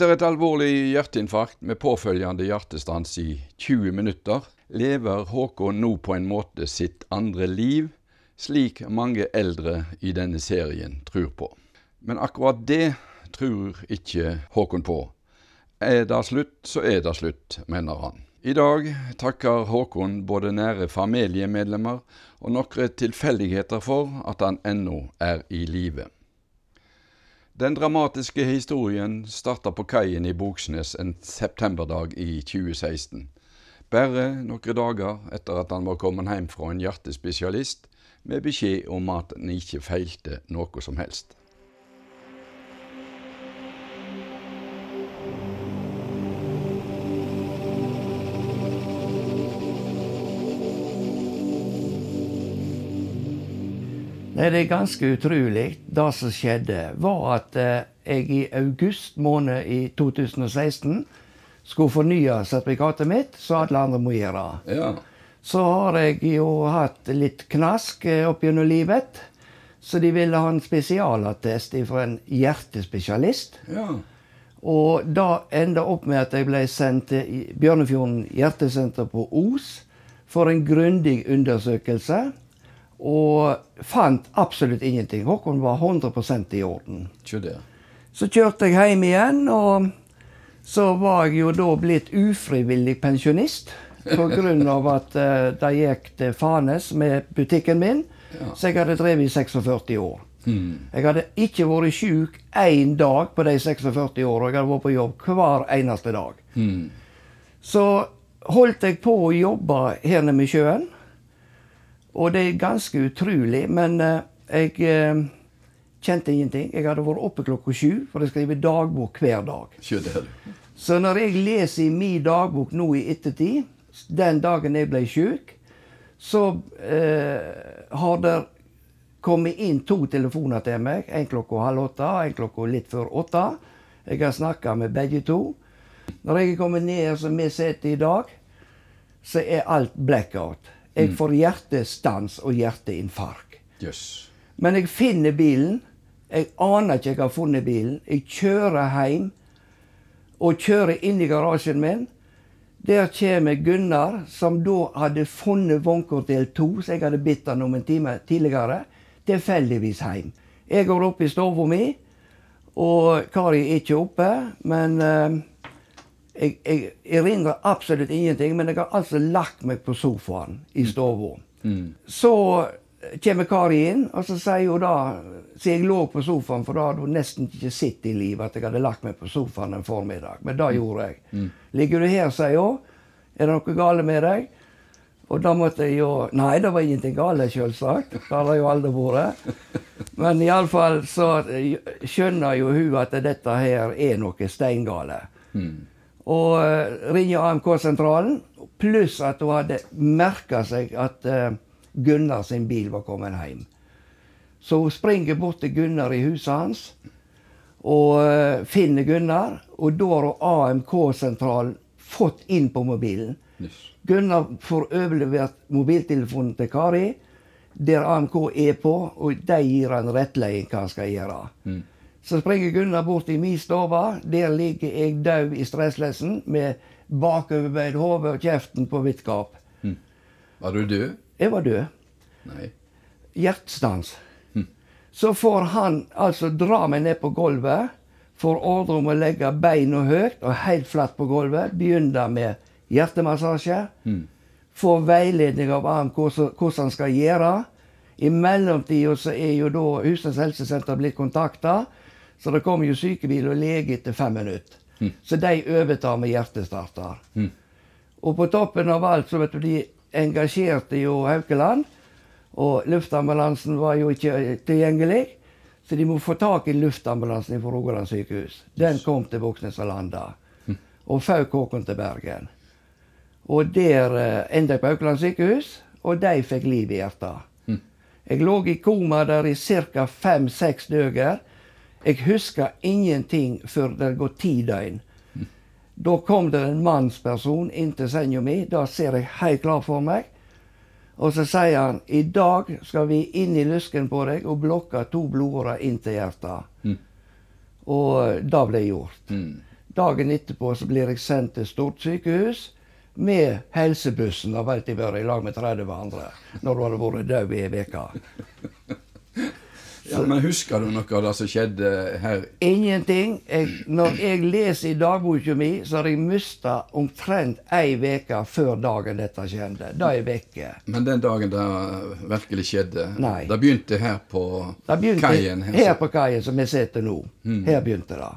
Etter et alvorlig hjerteinfarkt med påfølgende hjertestans i 20 minutter, lever Håkon nå på en måte sitt andre liv, slik mange eldre i denne serien tror på. Men akkurat det tror ikke Håkon på. Er det slutt, så er det slutt, mener han. I dag takker Håkon både nære familiemedlemmer og noen tilfeldigheter for at han ennå er i live. Den dramatiske historien starta på kaien i Boksnes en septemberdag i 2016. Bare noen dager etter at han var kommet hjem fra en hjertespesialist med beskjed om at han ikke feilte noe som helst. Nei, Det er ganske utrolig. Det som skjedde, var at eh, jeg i august måned i 2016 skulle fornye sertifikatet mitt, som alle andre må gjøre. Ja. Så har jeg jo hatt litt knask eh, opp gjennom livet. Så de ville ha en spesialattest fra en hjertespesialist. ja. Og da enda opp med at jeg ble sendt til Bjørnefjorden hjertesenter på Os for en grundig undersøkelse. Og fant absolutt ingenting. Håkon var 100% i orden. Så kjørte jeg hjem igjen, og så var jeg jo da blitt ufrivillig pensjonist. Av at uh, det gikk til fanes med butikken min. Ja. Så jeg hadde drevet i 46 år. Mm. Jeg hadde ikke vært syk én dag på de 46 åra. Jeg hadde vært på jobb hver eneste dag. Mm. Så holdt jeg på å jobbe her nede ved sjøen. Og det er ganske utrolig, men eh, jeg eh, kjente ingenting. Jeg hadde vært oppe klokka sju, for jeg skriver dagbok hver dag. Så når jeg leser i min dagbok nå i ettertid, den dagen jeg ble syk, så eh, har det kommet inn to telefoner til meg. En klokka halv åtte, en klokka litt før åtte. Jeg har snakka med begge to. Når jeg er kommet ned som vi sitter i dag, så er alt blackout. Jeg får hjertestans og hjerteinfarkt. Yes. Men jeg finner bilen. Jeg aner ikke jeg har funnet bilen. Jeg kjører hjem og kjører inn i garasjen min. Der kommer Gunnar, som da hadde funnet vognkort del to, så jeg hadde bitt han om en time tidligere, tilfeldigvis hjem. Jeg går opp i stua mi, og Kari er ikke oppe, men eh, jeg, jeg erindrer absolutt ingenting. Men jeg har altså lagt meg på sofaen i stua. Mm. Så kommer Kari inn, og så sier hun da Så jeg lå på sofaen, for da hadde hun nesten ikke sett i livet at jeg hadde lagt meg på sofaen en formiddag. Men det gjorde jeg. Ligger du her, sier hun. Er det noe galt med deg? Og da måtte jeg jo Nei, det var ingenting galt, selvsagt. Det har det jo aldri vært. Men iallfall så skjønner jo hun at dette her er noe steingale. Mm. Og ringe AMK-sentralen, pluss at hun hadde merka seg at eh, Gunnar sin bil var kommet hjem. Så hun springer bort til Gunnar i huset hans og eh, finner Gunnar. Og da har hun AMK-sentralen fått inn på mobilen. Gunnar får overlevert mobiltelefonen til Kari, der AMK er på, og de gir han rettledning hva han skal gjøre. Mm. Så springer Gunnar bort i min stue. Der ligger jeg død i stresslessen med bakoverbøyd hode og kjeften på vidt gap. Var du død? Jeg var død. Nei. Hjertestans. Så får han altså dra meg ned på gulvet. Får ordre om å legge beina høyt og helt flatt på gulvet. Begynne med hjertemassasje. Mm. Får veiledning av AMK hvordan han skal gjøre. I mellomtida så er jo da Husnes helsesenter blitt kontakta. Så det kom jo sykebil og lege etter fem minutter. Så de overtar med hjertestarter. Mm. Og på toppen av alt så vet du, de engasjerte jo Haukeland. Og luftambulansen var jo ikke tilgjengelig. Så de må få tak i luftambulansen fra Rogaland sykehus. Den kom til Voksnes og landa. Og fauk Håkon til Bergen. Og der eh, endte jeg på Haukeland sykehus, og de fikk liv i hjertet. Jeg lå i koma der i ca. fem-seks døger. Jeg husker ingenting før det går ti døgn. Da kom det en mannsperson inn til senga mi. Det ser jeg helt klart for meg. Og så sier han i dag skal vi inn i lysken på deg og blokke to blodårer inn til hjertet. Og det ble gjort. Dagen etterpå så blir jeg sendt til Stort sykehus med helsebussen. Da vet jeg vært i lag med 30 andre når du hadde vært død i ei uke. Ja, men husker du noe av det som skjedde her? Ingenting. Jeg, når jeg leser i dagboka mi, så har jeg mista omtrent ei uke før dagen dette skjedde. Da er jeg vekke. Men den dagen det virkelig skjedde, Nei. det begynte her på begynte kaien? her på kaien som jeg sitter nå. Her begynte det.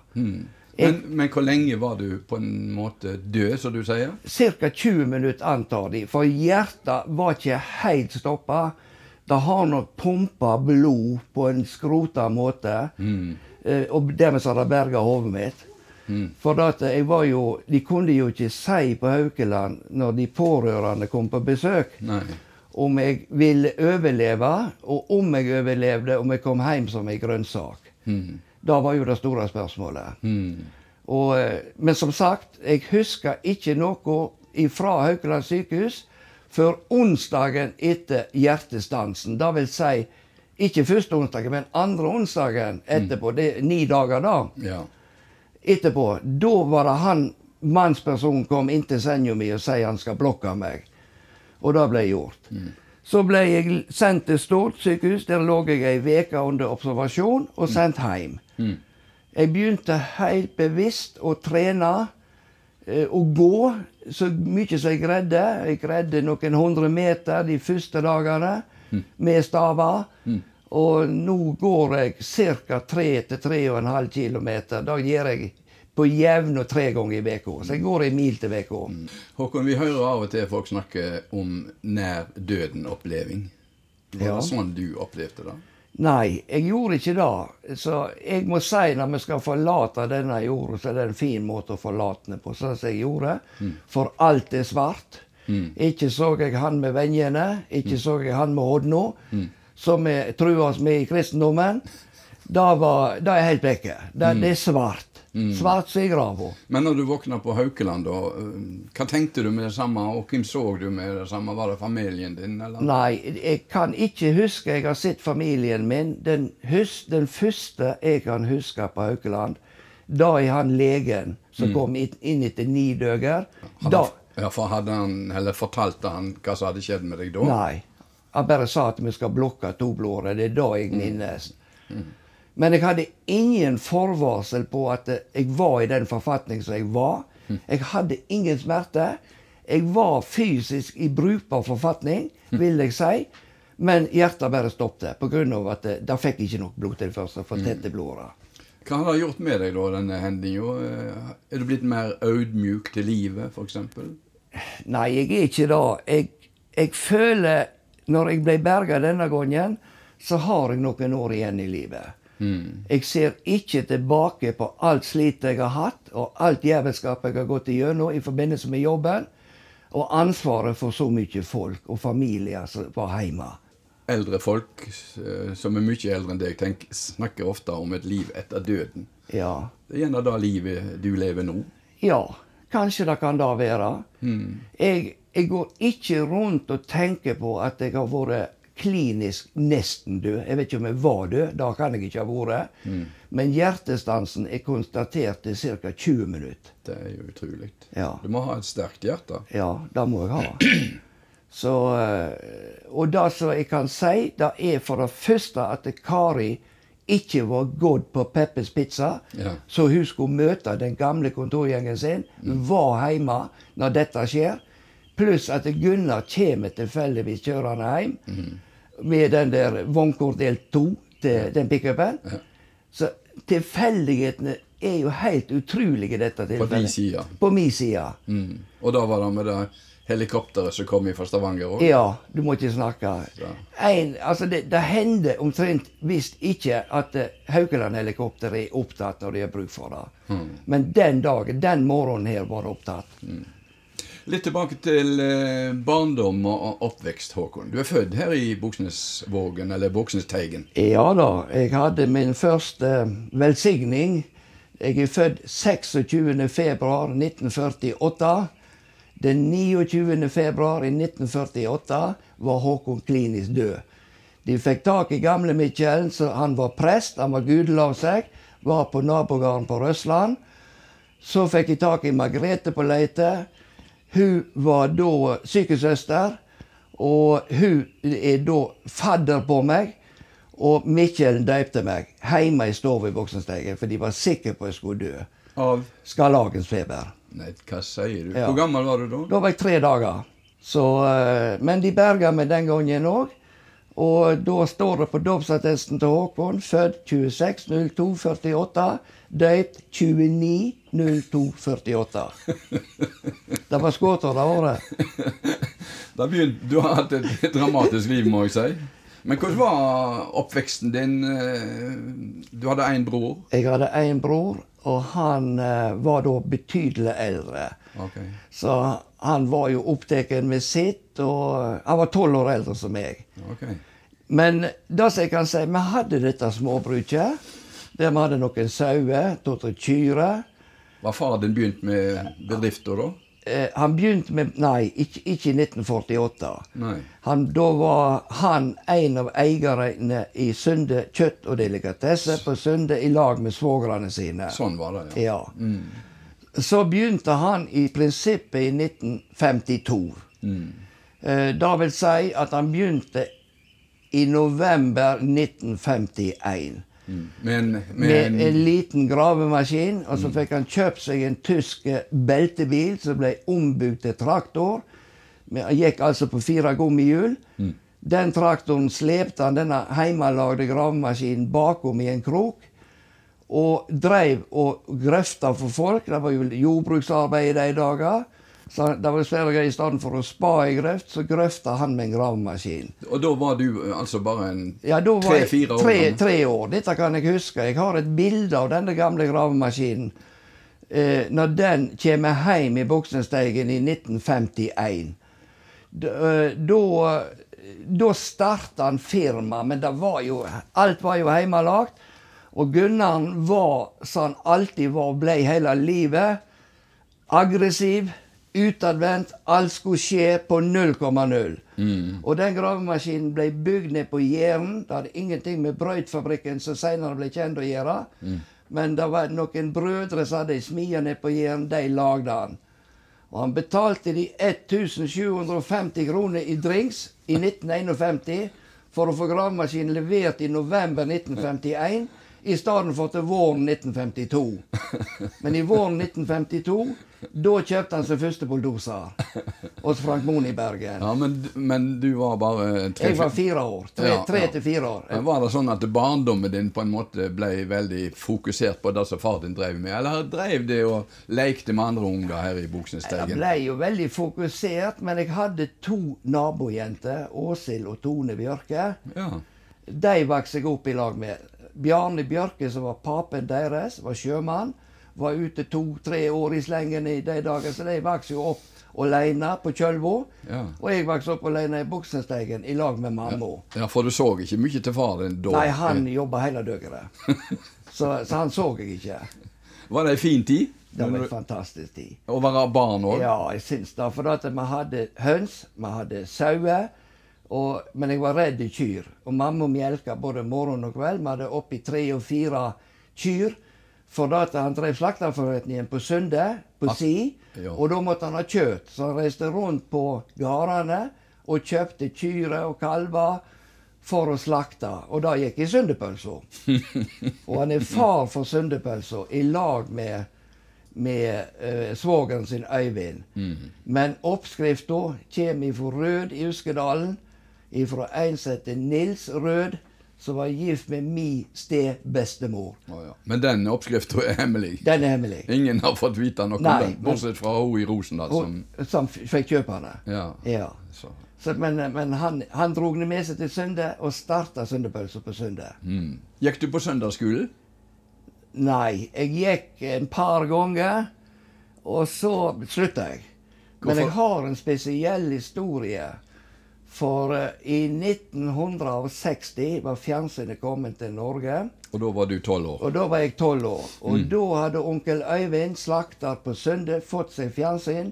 Men, men hvor lenge var du på en måte død, som du sier? Ca. 20 minutter antar de, for hjertet var ikke helt stoppa. Det har nok pumpa blod på en skrota måte, eh, og dermed har det berga hodet mitt. For at jeg var jo De kunne jo ikke si på Haukeland, når de pårørende kom på besøk, Nei. om jeg ville overleve, og om jeg overlevde, om jeg kom hjem som ei grønnsak. Det var jo det store spørsmålet. Og, eh, men som sagt, jeg husker ikke noe fra Haukeland sykehus før onsdagen etter hjertestansen. Det vil si, ikke første onsdagen, men andre onsdagen etterpå. Det er ni dager da. Ja. Etterpå. Da var det han mannspersonen kom inn til senga mi og sier han skal blokke meg. Og det ble gjort. Så ble jeg sendt til Stord sykehus. Der lå jeg ei uke under observasjon og sendt hjem. Jeg begynte helt bevisst å trene eh, og gå så mye som jeg greide. Jeg greide noen hundre meter de første dagene med staver. Og nå går jeg ca. 3-3,5 km. Det gjør jeg på jevne tre ganger i uka. Så jeg går en mil til uka. Håkon, vi hører av og til folk snakke om nær døden-oppleving. Var Ja. det sånn du opplevde det? Nei, jeg gjorde ikke det. Så jeg må si når vi skal forlate denne jorda, så er det en fin måte å forlate den på, sånn som jeg gjorde. For alt er svart. Ikke så jeg han med vennene, ikke så jeg han med hodna, som vi truer oss med i kristendommen. Det, var, det er helt vekke. Det, det er svart. Svart Svartsegrava. Men når du våkna på Haukeland, da, øh, hva tenkte du med det samme, og hvem så du med det samme? Var det familien din, eller? Nei, jeg kan ikke huske jeg har sett familien min. Den, hus, den første jeg kan huske på Haukeland, da er han legen som kom inn, etter ni dager. Da, ja, for hadde han, eller fortalte han hva som hadde skjedd med deg da? nei. Han bare sa at vi skal blokke to blodårer. Det er da jeg minnes. Men jeg hadde ingen forvarsel på at jeg var i den forfatning som jeg var. Jeg hadde ingen smerte. Jeg var fysisk i brukbar forfatning, vil jeg si. Men hjertet bare stoppet pga. at det, det fikk ikke nok blodtilførsel for tette blodårer. Hva har det gjort med deg, da, denne hendinga? Er du blitt mer audmjuk til livet, f.eks.? Nei, jeg er ikke det. Jeg, jeg føler Når jeg ble berga denne gangen, så har jeg noen år igjen i livet. Jeg ser ikke tilbake på alt slitet jeg har hatt, og alt jævelskap jeg har gått igjennom i forbindelse med jobben, og ansvaret for så mye folk og familier som var hjemme. Eldre folk eh, som er mye eldre enn deg, tenk, snakker ofte om et liv etter døden. Ja. Det er gjerne det livet du lever nå. Ja, kanskje det kan det være. Jeg, jeg går ikke rundt og tenker på at jeg har vært klinisk nesten død. Jeg vet ikke om jeg var død, da kan jeg ikke ha vært. Men hjertestansen er konstatert til ca. 20 minutter. Det er jo utrolig. Ja. Du må ha et sterkt hjerte. Ja, det må jeg ha. Så, eh, og det som jeg kan si, det er for det første at Kari ikke var gått på Peppes Pizza, Ja. så hun skulle møte den gamle kontorgjengen sin, var hjemme når dette skjer. Pluss at Gunnar kommer tilfeldigvis kjørende hjem med den der vognkort del 2 til den pickupen. Så tilfeldighetene er jo helt utrolige i dette tilfellet. På min side. Mm. Og da var det med det helikopteret som kom fra Stavanger òg? Ja, du må ikke snakke. En, altså det, det hender omtrent visst ikke at uh, Haukeland-helikopteret er opptatt når de har bruk for det. Mm. Men den dagen, den morgenen her, var det opptatt. Litt tilbake til eh, barndom og oppvekst, Håkon. Du er født her i Buksnesvågen, eller Buksnesteigen. Ja da, jeg hadde min første velsigning. Jeg er født 26. februar 1948. Den 29. februar 1948 var Håkon klinisk død. De fikk tak i gamle Mikkjelen, så han var prest, han var gudelav seg, var på nabogården på Røsland. Så fikk de tak i Margrethe på Leite. Hun var da sykesøster, og hun er da fadder på meg. Og Mikkel døypte meg hjemme i stua i Voksensteigen, for de var sikre på at jeg skulle dø. Av Skarlagensfeber. Nei, hva sier du? Ja. Hvor gammel var du da? Da var jeg tre dager. Så, eh, men de berga meg den gangen òg. Og da står det på dåpsattesten til Håkon født 26.02.48, døypt 29.02.48. Det var skuddår det året. Da begynt, du har hatt et, dramatisk liv, må jeg si. Men hvordan var oppveksten din? Eh, Du hadde én bror. Jeg hadde én bror, og han eh, var da betydelig eldre. Okay. Så han var jo opptatt med sitt, og han var tolv år eldre som meg. Okay. Men det som jeg kan si, vi hadde dette småbruket. Der vi hadde noen sauer, to-tre kyrer. Var far din begynt med bedrifter da? Eh, han begynte med Nei, ikke, ikke i 1948. Nei. Han, da var han en av eierne i Sunde kjøtt og delikatesse på Sunde i lag med svogrene sine. Sånn var det, ja. Ja. Så begynte han i prinsippet i 1952. Eh, Det vil si at han begynte i november 1951. Med en, med Med en en liten gravemaskin. Og så fikk han kjøpt seg en tysk beltebil som ble ombygd til traktor. Han gikk altså på fire gummihjul. Den traktoren slepte han denne hjemmelagde gravemaskinen bakom i en krok. Og dreiv og grøfta for folk. Det var jo jordbruksarbeid i de dager. Så det var flere greier. I stedet for å spa i grøft, så grøfta han med en gravemaskin. Og da var du eh, altså bare en Ja, tre-fire år tre, tre år. Dette kan jeg huske. Jeg har et bilde av denne gamle gravemaskinen. Eh, når den kommer hjem i Buksensteigen i 1951. Eh, Da da starta han firma, men det var jo, alt var jo hjemmelagt. Og Gunnaren var, som han alltid var, og ble hele livet, aggressiv, utadvendt. Alt skulle skje på 0,0. Og den gravemaskinen ble bygd ned på Jæren. Det hadde ingenting med brøytfabrikken som senere ble kjent å gjøre. Men det var noen brødre som hadde ei smie nede på Jæren. De lagde den. Og han betalte de 1750 kroner i drinks i 1951 for å få gravemaskinen levert i november 1951 i stedet for til våren 1952. Men i våren 1952 da kjøpte han sin første bulldoser hos Frank Moen i Bergen. Ja, men, men du var bare tre Jeg var fire år. Tre, Ja, tre ja. til fire år. Men Var det sånn at barndommen din på en måte ble veldig fokusert på det som far din drev med, eller drev det og lekte med andre unger her i Jeg ble jo veldig fokusert, men jeg hadde to nabojenter, Åshild og Tone Bjørke. Ja. De vokste jeg opp i lag med. Bjarne Bjørke, som var papen deres, var sjømann. Var ute to-tre år i slengen i de dager, så de vokste jo opp alene på Kjølvo. Ja. Og jeg vokste opp alene i Buksnesteigen i lag med mamma. ja, for du så ikke mye til far din da? Nei, han jobba hele døgnet. Så, så han så jeg ikke. Var det ei fin tid? Det var en fantastisk tid. Å være barn òg? Ja, jeg syns det. For at vi hadde høns, vi hadde sauer. Og, men jeg var redd kyr. Og mamma mjelka både morgen og kveld. Vi hadde oppi tre og fire kyr. For da at han drev slakterforretningen på Sunde, på Si. Og da måtte han ha kjøtt. Så han reiste rundt på gårdene og kjøpte kyrer og kalver for å slakte. Og det gikk i sundepølsa. og han er far for sundepølsa i lag med med uh, svogeren sin Øyvind. Men oppskrifta kommer fra Rød i Uskedalen. Fra en som heter Nils Rød, som var gift med min stebestemor. Oh, ja. Men den oppskrifta er hemmelig. Den er hemmelig. Ingen har fått vite noe Nei, om den, bortsett fra hun i Rosendal som som fikk kjøpe den. Ja. Ja. Så. Så, men men han, han drog den med seg til Sunde og starta Sundepølsa på Sunde. Mm. Gikk du på søndagsskolen? Nei, jeg gikk en par ganger, og så slutta jeg. Men jeg har en spesiell historie. For eh, i 1960 var fjernsynet kommet til Norge. Og da var du tolv år. Og da var jeg tolv år. Og da hadde onkel Øyvind, slakter på Sunde, fått seg fjernsyn.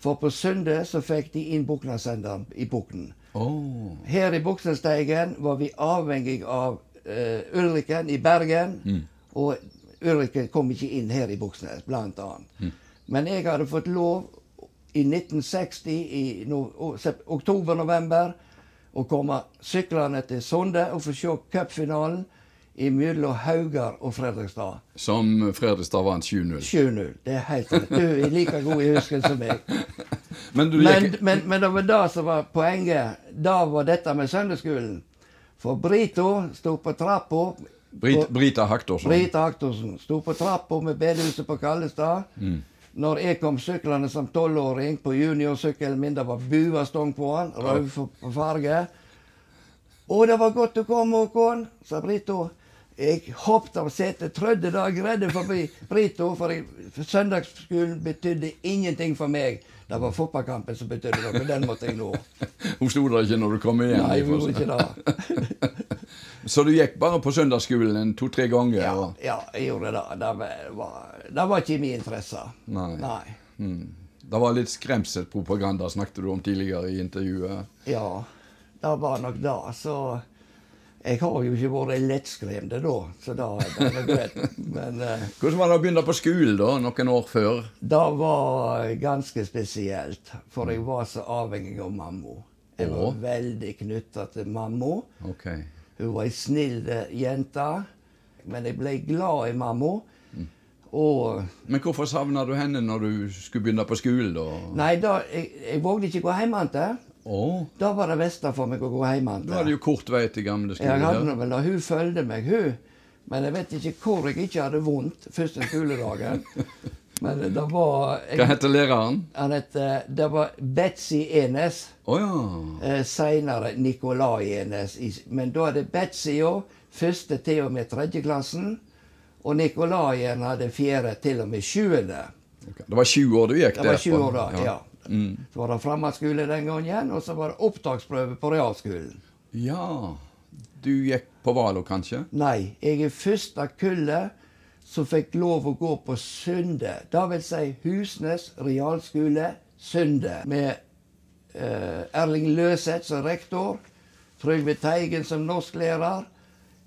For på Sunde så fikk de inn Buknasenderen i Bukten. Oh. Her i Buksesteigen var vi avhengig av uh, Ulriken i Bergen. Og Ulriken kom ikke inn her i Buksnes, blant annet. Men jeg hadde fått lov i 1960, i no, oktober-november, å komme syklende til Sonde og få se cupfinalen mellom Haugar og Fredrikstad. Som Fredrikstad vant 7-0. 7-0. Det er helt rett. Du er like god i husken som meg. Men du Men, gikk men, men det var det som var poenget. Da var dette med søndagsskolen. For Brito sto på trappa Brit, Brita Haktorsen. Brita Haktorsen sto på trappa med bedehuset på Kallestad. Når jeg kom syklende som tolvåring på juniorsykkelen min, det var buestong på den, rød farge. Og det var godt du kom, Håkon, sa Brito. Jeg hoppet av setet, trødde da jeg redde forbi Brito, for søndagsskolen betydde ingenting for meg. Det var fotballkampen som betydde noe, den måtte jeg nå. Hun sto der ikke når du kom igjen. Nei, hun gjorde ikke det. Så du gikk bare på søndagsskolen to-tre ganger? Ja, ja, jeg gjorde det. Det var, var, det var ikke min interesse. Nei. Nei. Mm. Det var litt skremselspropaganda, snakket du om tidligere i intervjuet. Ja, det var nok det. Så jeg har jo ikke vært lettskremd da, så da det er greit. Men eh, Hvordan var det å begynne på skolen da, noen år før? det var ganske spesielt, for jeg var så avhengig av mamma. Jeg var veldig knytta til mamma. Ok. Hun var ei snill jente, men jeg ble glad i mamma. Og Men hvorfor savna du henne når du skulle begynne på skolen? da? Nei, da, jeg, jeg vågde ikke gå hjem igjen. Oh. Da var det beste for meg å gå hjem igjen. du hadde jo kort vei til gamle skole. Jeg hadde noe, vel da hun fulgte meg, hun. Men jeg vet ikke hvor jeg ikke hadde vondt første skoledagen. Men det var Hva heter læreren? han het, eh, Det var Betzy Enes. Oh, ja. Eh, Seinere Nikolai Enes. Men da er det Betzy òg. Første til og med tredje klassen. Og Nikolaien hadde fjerde til og med sjuende. Okay. Det var 20 år du gikk Det der? var 20 år da, ja. Mm. Så var det fremmedskole den gangen, og så var det opptaksprøve på realskolen. Ja. Du gikk på Valo, kanskje? Nei, jeg er første kullet som fikk lov å gå på Sunde. Det vil si Husnes realskole Sunde. Med eh, Erling Løseth som rektor, Trygve Teigen som norsklærer,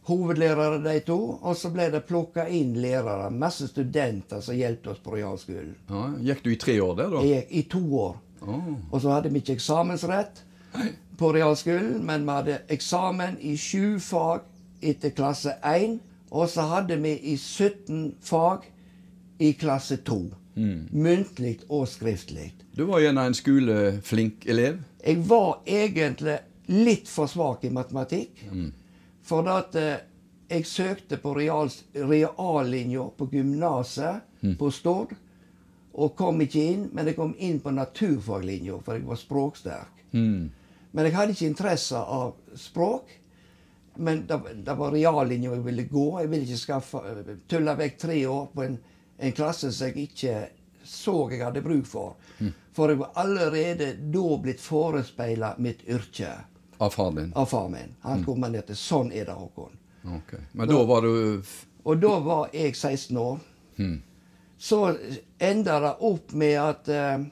hovedlærere de to. Og så ble det plukka inn lærere, masse studenter som hjalp oss på realskolen. Ja. Gikk du i tre år der, da? Jeg gikk i to år. Oh. Og så hadde vi ikke eksamensrett på realskolen, men vi hadde eksamen i sju fag etter klasse 1. Og så hadde vi i 17 fag i klasse 2. Muntlig og skriftlig. Du var gjerne en skoleflink elev. Jeg var egentlig litt for svak i matematikk. For at eh, jeg søkte på real, reallinja på gymnaset på Stord. Og kom ikke inn, men jeg kom inn på naturfaglinja, for jeg var språksterk. Mm. Men jeg hadde ikke interesse av språk. Men det, det var reallinja jeg ville gå. Jeg ville ikke skaffe, tulle vekk tre år på en, en klasse som jeg ikke så jeg hadde bruk for. For jeg var allerede da blitt forespeila mitt yrke Av far din. av far min. Han kommenterte sånn er det, Håkon. Ok. Men da var du Og da var jeg 16 år. Så enda det opp med at eh,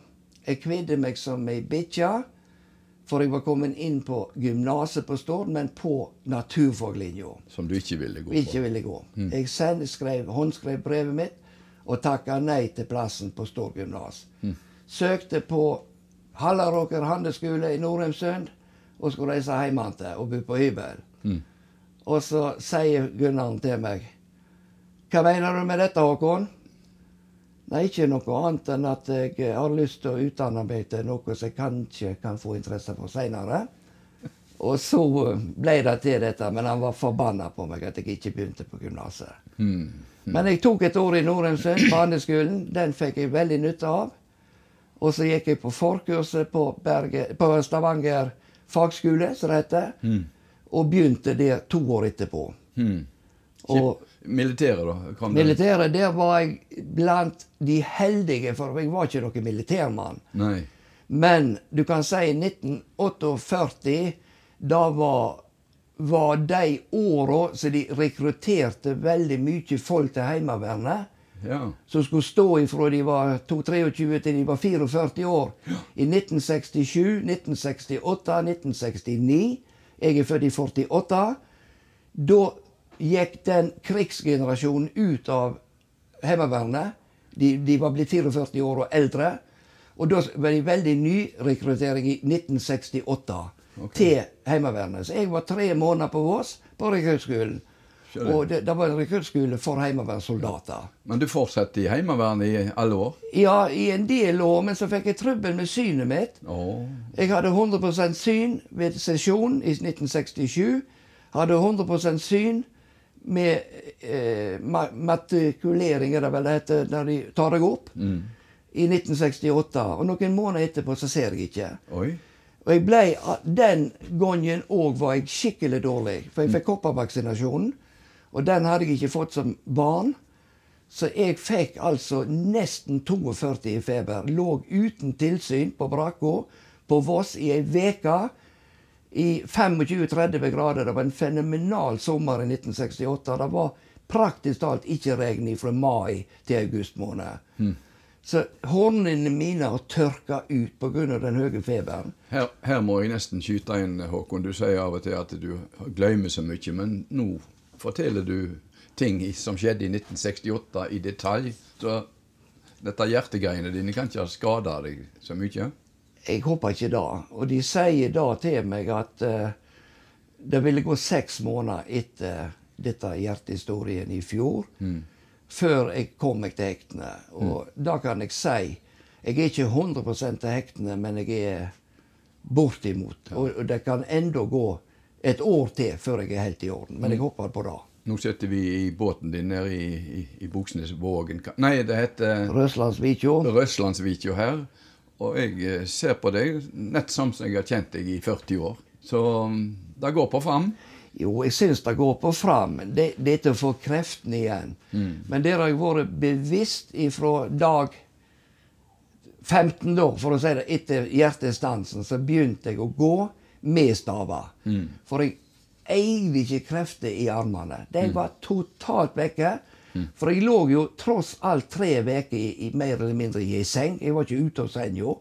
jeg kvidde meg som ei bikkje. For jeg var kommet inn på gymnaset på Stord, men på naturfaglinja. som du ikke ville gå på. Ikke ville gå. Jeg sendte, skrev, håndskrev brevet mitt og takka nei til plassen på Stord gymnas. Søkte på Hallaråker handelsskole i Norheimsund og skulle reise hjem igjen og bo på hybel. Og så sier Gunnaren til meg Hva mener du med dette, Håkon? Nei, ikke noe annet enn at jeg har lyst til å utdanne meg til noe som jeg kanskje kan få interesse for seinere. Og så ble det til dette, men han var forbanna på meg at jeg ikke begynte på gymnaset. Mm. Men jeg tok et år i Norheimsund, barneskolen. Den fikk jeg veldig nytte av. Og så gikk jeg på forkurset på, Berge, på Stavanger fagskole, som det heter. Mm. Og begynte der to år etterpå. Mm. Og Militæret, da? Kom militæret, der var jeg blant de heldige, for jeg var ikke noen militærmann. Nei. Men du kan si 1948, da var, var de åra som de rekrutterte veldig mye folk til Heimevernet. Ja. Som skulle stå ifra de var 23 til de var 44 år. I 1967, 1968, 1969. Jeg er født i 48. Da gikk den krigsgenerasjonen ut av Heimevernet. De, de var blitt 44 år og eldre. Og da var det veldig ny rekruttering i 1968 okay. til Heimevernet. Så jeg var tre måneder på Vås på rekruttskolen. Og det, det var en rekruttskole for heimevernssoldater. Men du fortsatte i Heimevernet i alle år? Ja, i en del år, men så fikk jeg trøbbel med synet mitt. Oh. Jeg hadde 100% syn ved sesjon i 1967. Hadde 100% syn med eh, matrikulering, er det vel det heter, når de tar deg opp, Mm. i 1968. Og noen måneder etterpå så ser jeg ikke. Oi. Og jeg ble, Den gangen òg var jeg skikkelig dårlig, for jeg fikk koppervaksinasjonen. Og den hadde jeg ikke fått som barn. Så jeg fikk altså nesten 42 i feber. Lå uten tilsyn på brakka på Voss i ei uke i 25-30 grader. Det var en fenomenal sommer i 1968. Det var praktisk talt ikke regn fra mai til august måned. Så hornene mine har tørka ut pga. den høye feberen. Her, her må jeg nesten skyte inn, Håkon. Du sier av og til at du glemmer så mye, men nå forteller du ting som skjedde i 1968 i detalj. Så dette hjertegreiene dine kan ikke ha skada deg så mye? Jeg håper ikke det. Og de sier da til meg at uh, det ville gå seks måneder etter dette hjertehistorien i fjor, før jeg kom meg til hektene. Og da kan jeg si Jeg er ikke 100 til hektene, men jeg er bortimot. Og, og det kan enda gå et år til før jeg er helt i orden. Men jeg håper på det. Nå sitter vi i båten din nede i, i, i Buksnesvågen. Nei, det heter Røslandsvikjo. Røslandsvikjo her. Og jeg eh, ser på deg nett som jeg har kjent deg i 40 år. Så mm, det går på fram. Jo, jeg syns det går på fram. Det, det er til å få kreftene igjen. Men der har jeg vært bevisst ifra dag 15 da, for å si det, etter hjertestansen, så begynte jeg å gå med staver. For jeg eide ikke krefter i armene. De var totalt vekke. For jeg lå jo tross alt tre uker i, i mer eller mindre i ei seng. Jeg var ikke ute av senga.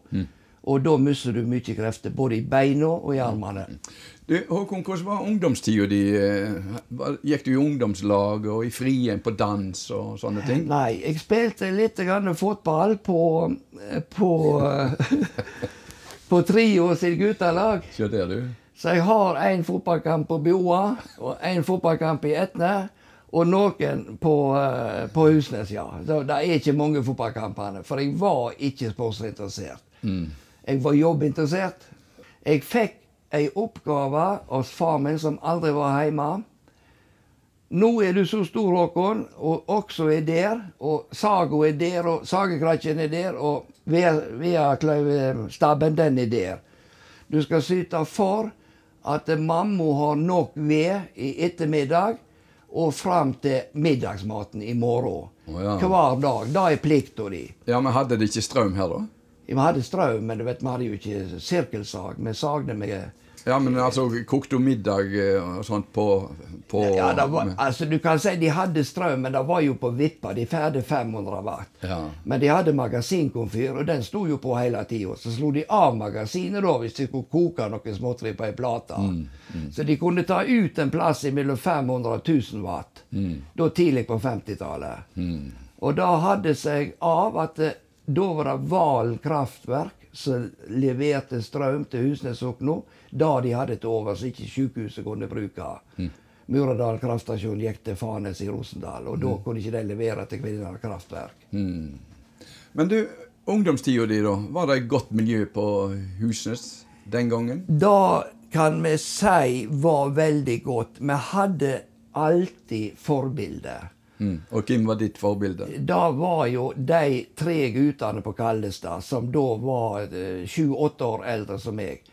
Og da mister du mye krefter, både i beina og i armene. Du, Håkon, hvordan var ungdomstida di? eh, Gikk du i ungdomslag og i frien på dans og sånne ting? Nei, jeg spilte litt grann fotball på, på, på Trio sitt guttelag. Så jeg har én fotballkamp på Bjoa og én fotballkamp i Etne. Og noen på, eh, på Husnes, ja. Så det er ikke mange fotballkampene. For jeg var ikke sportsinteressert. Jeg var jobbinteressert. Jeg fikk ei oppgave hos far min som aldri var hjemme. Nå er du så stor, Håkon, og også er der, og saga er der, og sagekrakken er der, og vedkløyvestabben, den er der. Du skal syte for at mamma har nok ved i ettermiddag og fram til middagsmaten i morgen. Oh, ja. Hver dag. Det er plikta di. Ja, men hadde de ikke strøm her, da? Vi hadde strøm, men du vet, vi hadde jo ikke sirkelsag. Vi sagde med Ja, men altså, kokte hun middag eh, og sånt på, på Ja, det var, altså Du kan si de hadde strøm, men det var jo på vippa. De ferdig 500 watt. Ja. Men de hadde magasinkomfyr, og den sto jo på hele tida. Så slo de av magasinet da hvis de skulle koke noe småtteri på ei plate. Så de kunne ta ut en plass mellom 500 og 1000 watt. Da tidlig på 50-tallet. Og da hadde seg av at eh, da var det Valen kraftverk som leverte strøm til Husnesokno. Da de hadde til over, så ikke sykehuset kunne bruke. Muradal kraftstasjon gikk til Fanes i Rosendal, og da kunne ikke de levere til Kvinnherad kraftverk. Men du, ungdomstida di, da? Var det et godt miljø på Husnes den gangen? Da kan vi si var veldig godt. Vi hadde alltid forbilder. Mm. Og hvem var ditt forbilde? Da var jo de tre guttene på Kaldestad, som da var eh, sju-åtte år eldre som meg.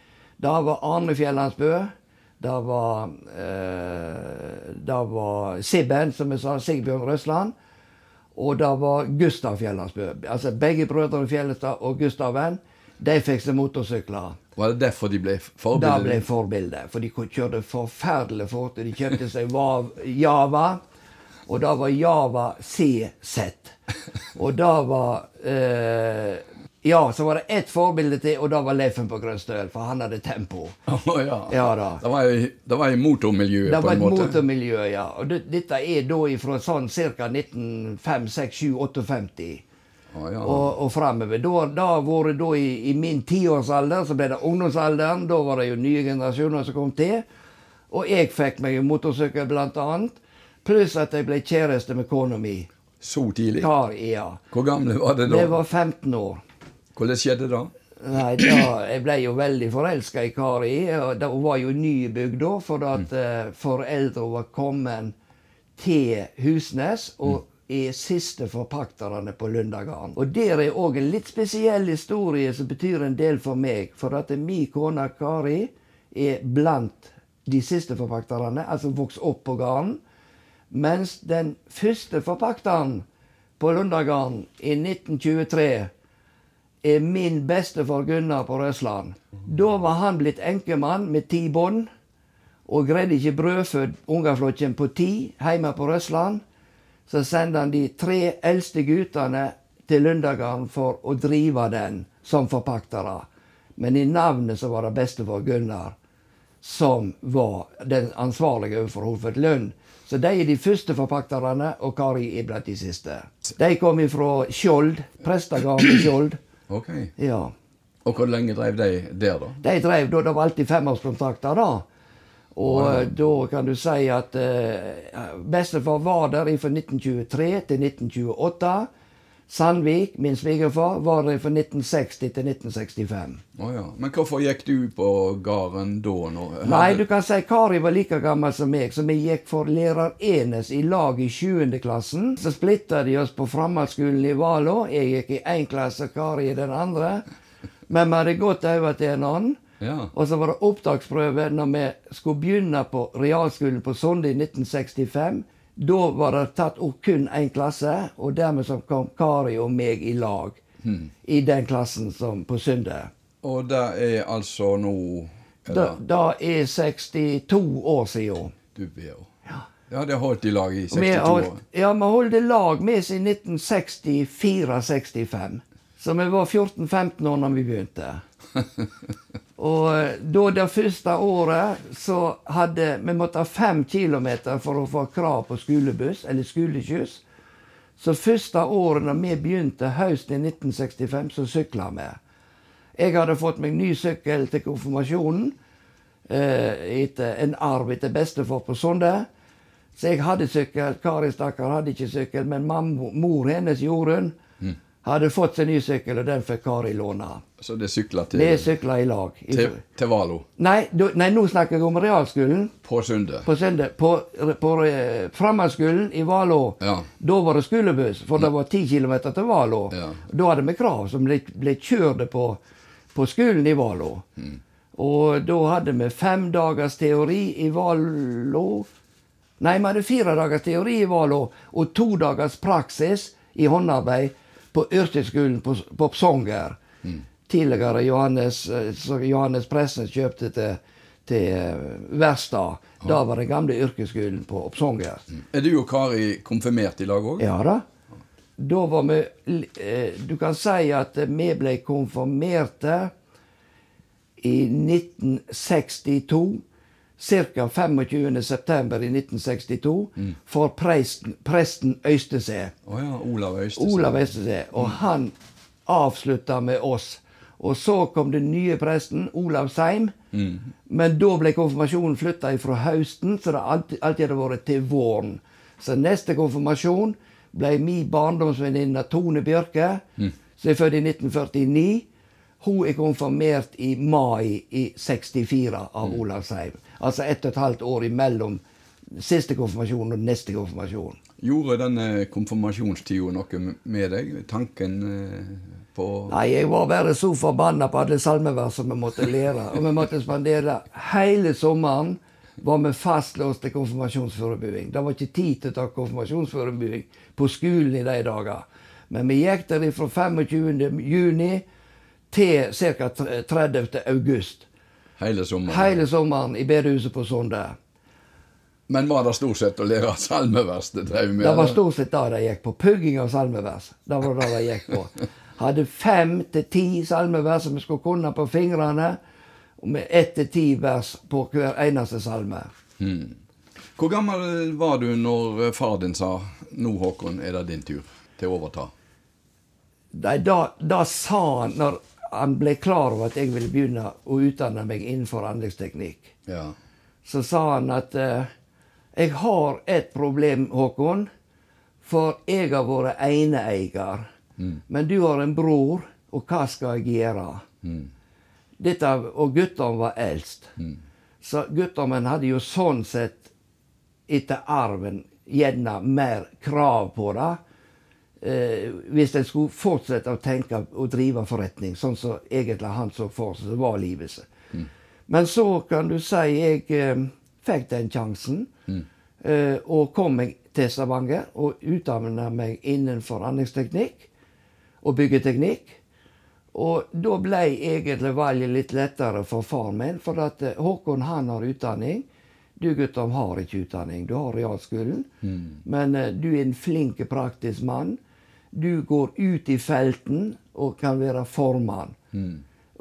Da var Arne Fjellandsbø. Da var, eh, da var Sibben, som jeg sa, Sigbjørn Røsland. Og da var Gustav Fjellandsbø. Altså begge brødrene Fjellestad og Gustaven. De fikk seg motorsykler. Var det derfor de ble Da forbilder? ble forbilder. For de kjørte forferdelig fort. De kjøpte seg Java, og da var Java CZ. Og da var eh, Ja, så var det ett forbilde til, og da var Leifen på Grønstøl, for han hadde tempo. Oh, ja. Ja da. Det var, i- det var i motormiljøet, Det på var i et motormiljø, ja. Og det, dette er da fra sånn ca. 1905-6-7-58 Å ja. og, og fremover. Da, da var det da i, i min tiårsalder, så ble det ungdomsalderen. Da var det jo nye generasjoner som kom til. Og jeg fikk meg en motorsykkel, blant annet. Pluss at jeg ble kjæreste med kona mi. Så tidlig? Ja, ja. Hvor gamle var det da? Det var 15 år. Hvordan skjedde det? Nei, da, Jeg ble jo veldig forelska i Kari. og Hun var jo nybygd da, for at eh, foreldra var kommet til Husnes og er siste forpakterne på Lundagarden. Og der er òg en litt spesiell historie som betyr en del for meg. For at min kone Kari er blant de siste forpakterne, altså vokst opp på gården. Mens den første forpakteren på Lundagarden i 1923 er min bestefar Gunnar på Røsland. Da var han blitt enkemann med ti bånd, og greide ikke brødfødd ungeflokken på ti hjemme på Røsland. Så sendte han de tre eldste guttene til Lundagarden for å drive den som forpaktere. Men i navnet så var det bestefar Gunnar som var den ansvarlige overfor Holfert Lund. Så de er de første forpakterne, og Kari er blant de siste. De kom fra Skjold, prestegarden i Skjold. Ok. Ja. Og hvor lenge drev de der, da? De drev da, det var alltid femårskontrakter da. Og wow. da kan du si at eh, bestefar var der fra 1923 til 1928. Sandvik, min svigerfar, var der fra 1960 til 1965. Oh, ja. Men hvorfor gikk du på gården da? Når, Nei, du kan si Kari var like gammel som meg, så vi gikk for lærer Enes i lag i 7. klassen. Så splitta de oss på framhaldsskolen i Valå. Jeg gikk i én klasse, Kari i den andre. Men vi hadde gått over til en annen. Ja. Og så var det opptaksprøve når vi skulle begynne på realskolen på Sonde i 1965. Da var det tatt opp kun én klasse, og dermed så kom Kari og meg i lag. I den klassen som på Sunde. Og det er altså nå da er 62 år siden. Du ber. Ja, det har holdt i lag i Vi 62 har, år. ja, vi holdt lag med oss i 1964-65. Så vi var 14-15 år når vi begynte. Og da det første året så hadde vi måtte ha fem kilometer for å få krav på skolebuss, eller skoleskyss. Så første året da vi begynte høsten i 1965, så sykla vi. Jeg hadde fått meg ny sykkel til konfirmasjonen. Eh, etter en arv etter bestefar på Sonde. Så jeg hadde sykkel. Kari stakkar hadde ikke sykkel, men mamma, mor hennes, Jorunn, hadde fått seg ny sykkel, og den fikk Kari låne. Så det sykla til, Vi sykla i lag. til, til Valo Nei, du, nei, nå snakker jeg om realskolen på Sunde. på Sønde. På, på eh, framhaldsskolen i Valo. Ja. Da var det skolebuss, for det var ti kilometer til Valo. Ja. Da hadde vi krav som ble, ble kjørt på, på skolen i Valå. Og da hadde vi fem dagers teori i Valo. Nei, vi hadde fire dagers teori i Valo og to dagers praksis i håndarbeid på yrkesskolen på, på Psonger. Tidligere Johannes, eh, Johannes Pressen kjøpte til, til eh, verkstad. Da var den gamle yrkesskolen på Psonger. Er du og Kari konfirmert i lag òg? Ja da. Da var vi eh, Du kan si at vi ble konfirmerte i 1962. Ca. 25. september i 1962 for presten, presten Øystese. Oh ja, Olav Øystese. Olav Øystese. Og han avslutta med oss. Og så kom den nye presten, Olav Seim. Men da ble konfirmasjonen flytta fra høsten, så det alltid, alltid hadde vært til våren. Så neste konfirmasjon ble min barndomsvenninne Tone Bjørke, som er født i 1949. Hun er konfirmert i mai i 64 av Olavsheim. Altså ett og et halvt år imellom siste konfirmasjon og neste konfirmasjon. Gjorde denne konfirmasjonstida noe med deg? Tanken eh, på Nei, jeg var bare så forbanna på alle salmevers som vi måtte lære. Og vi måtte spandere hele sommeren var vi fastlåst til konfirmasjonsforberedelse. Det var ikke tid til å ta konfirmasjonsforberedelse på skolen i de dager. Men vi gikk der fra 25. juni til ca. 30. august. Hele sommeren? Hele sommeren i bedehuset på Sonde. Men var det stort sett å lære salmevers det drev med? Det var stort sett det de gikk på. Pugging av salmevers. Det var det de gikk på. Hadde fem til ti salmevers som vi skulle kunne på fingrene. Og med ett til ti vers på hver eneste salme. Hmm. Hvor gammel var du når eh, far din sa 'Nå, Håkon, er det din tur til å overta'? Nei, da, da sa han, når han ble klar over at jeg ville begynne å utdanne meg innenfor anleggsteknikk, Ja. så sa han at uh, jeg har et problem, Håkon, for jeg har vært eneeier. Men du har en bror, og hva skal jeg gjøre? Mm. Dette, og guttene var eldst. Så guttene hadde jo sånn sett, etter arven, gjerne mer krav på det. Eh, hvis en skulle fortsette å tenke og drive forretning, sånn som egentlig han så for seg var livet sitt. Men så kan du si jeg eh, fikk den sjansen, eh, og kom meg til Stavanger og utdanna meg innenfor anleggsteknikk og byggeteknikk. Og da ble egentlig valget litt lettere for far min, for at Håkon han har utdanning. Du gutter har ikke utdanning, du har realskolen. Men eh, du er en flink, praktisk mann. Du går ut i felten og kan være formann.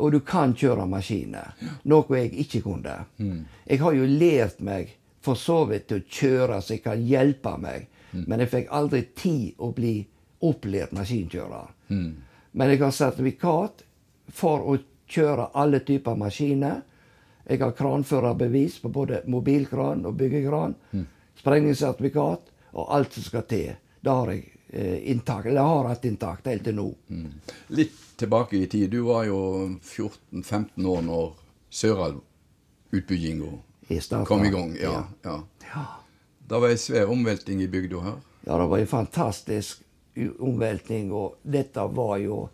Og du kan kjøre maskiner, noe jeg ikke kunne. Jeg har jo lært meg for så vidt til å kjøre, så jeg kan hjelpe meg. Men jeg fikk aldri tid å bli opplært maskinkjører. Men jeg har sertifikat for å kjøre alle typer maskiner. Jeg har kranførerbevis på både mobilkran og byggekran. Sprengningssertifikat og alt som skal til. Det har jeg eh, intakt, eller har hatt inntak helt til nå. Litt tilbake i tid. Du var jo 14-15 år når Søralv-utbygginga kom i gang. Ja, ja. Ja. Det var ei svær omvelting i bygda her. Ja, det var en fantastisk omvelting. og dette var jo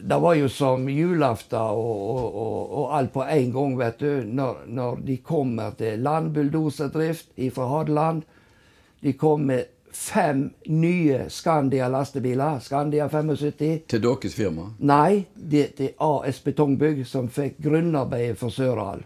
Det var jo som julaften og, og, og, og alt på en gang, vet du. Når, når de kommer til landbulldoserdrift fra Hadeland. De kom med fem nye Skandia-lastebiler. Skandia 75. Til deres firma. Nei, det til AS Betongbygg som fikk grunnarbeidet for Søral.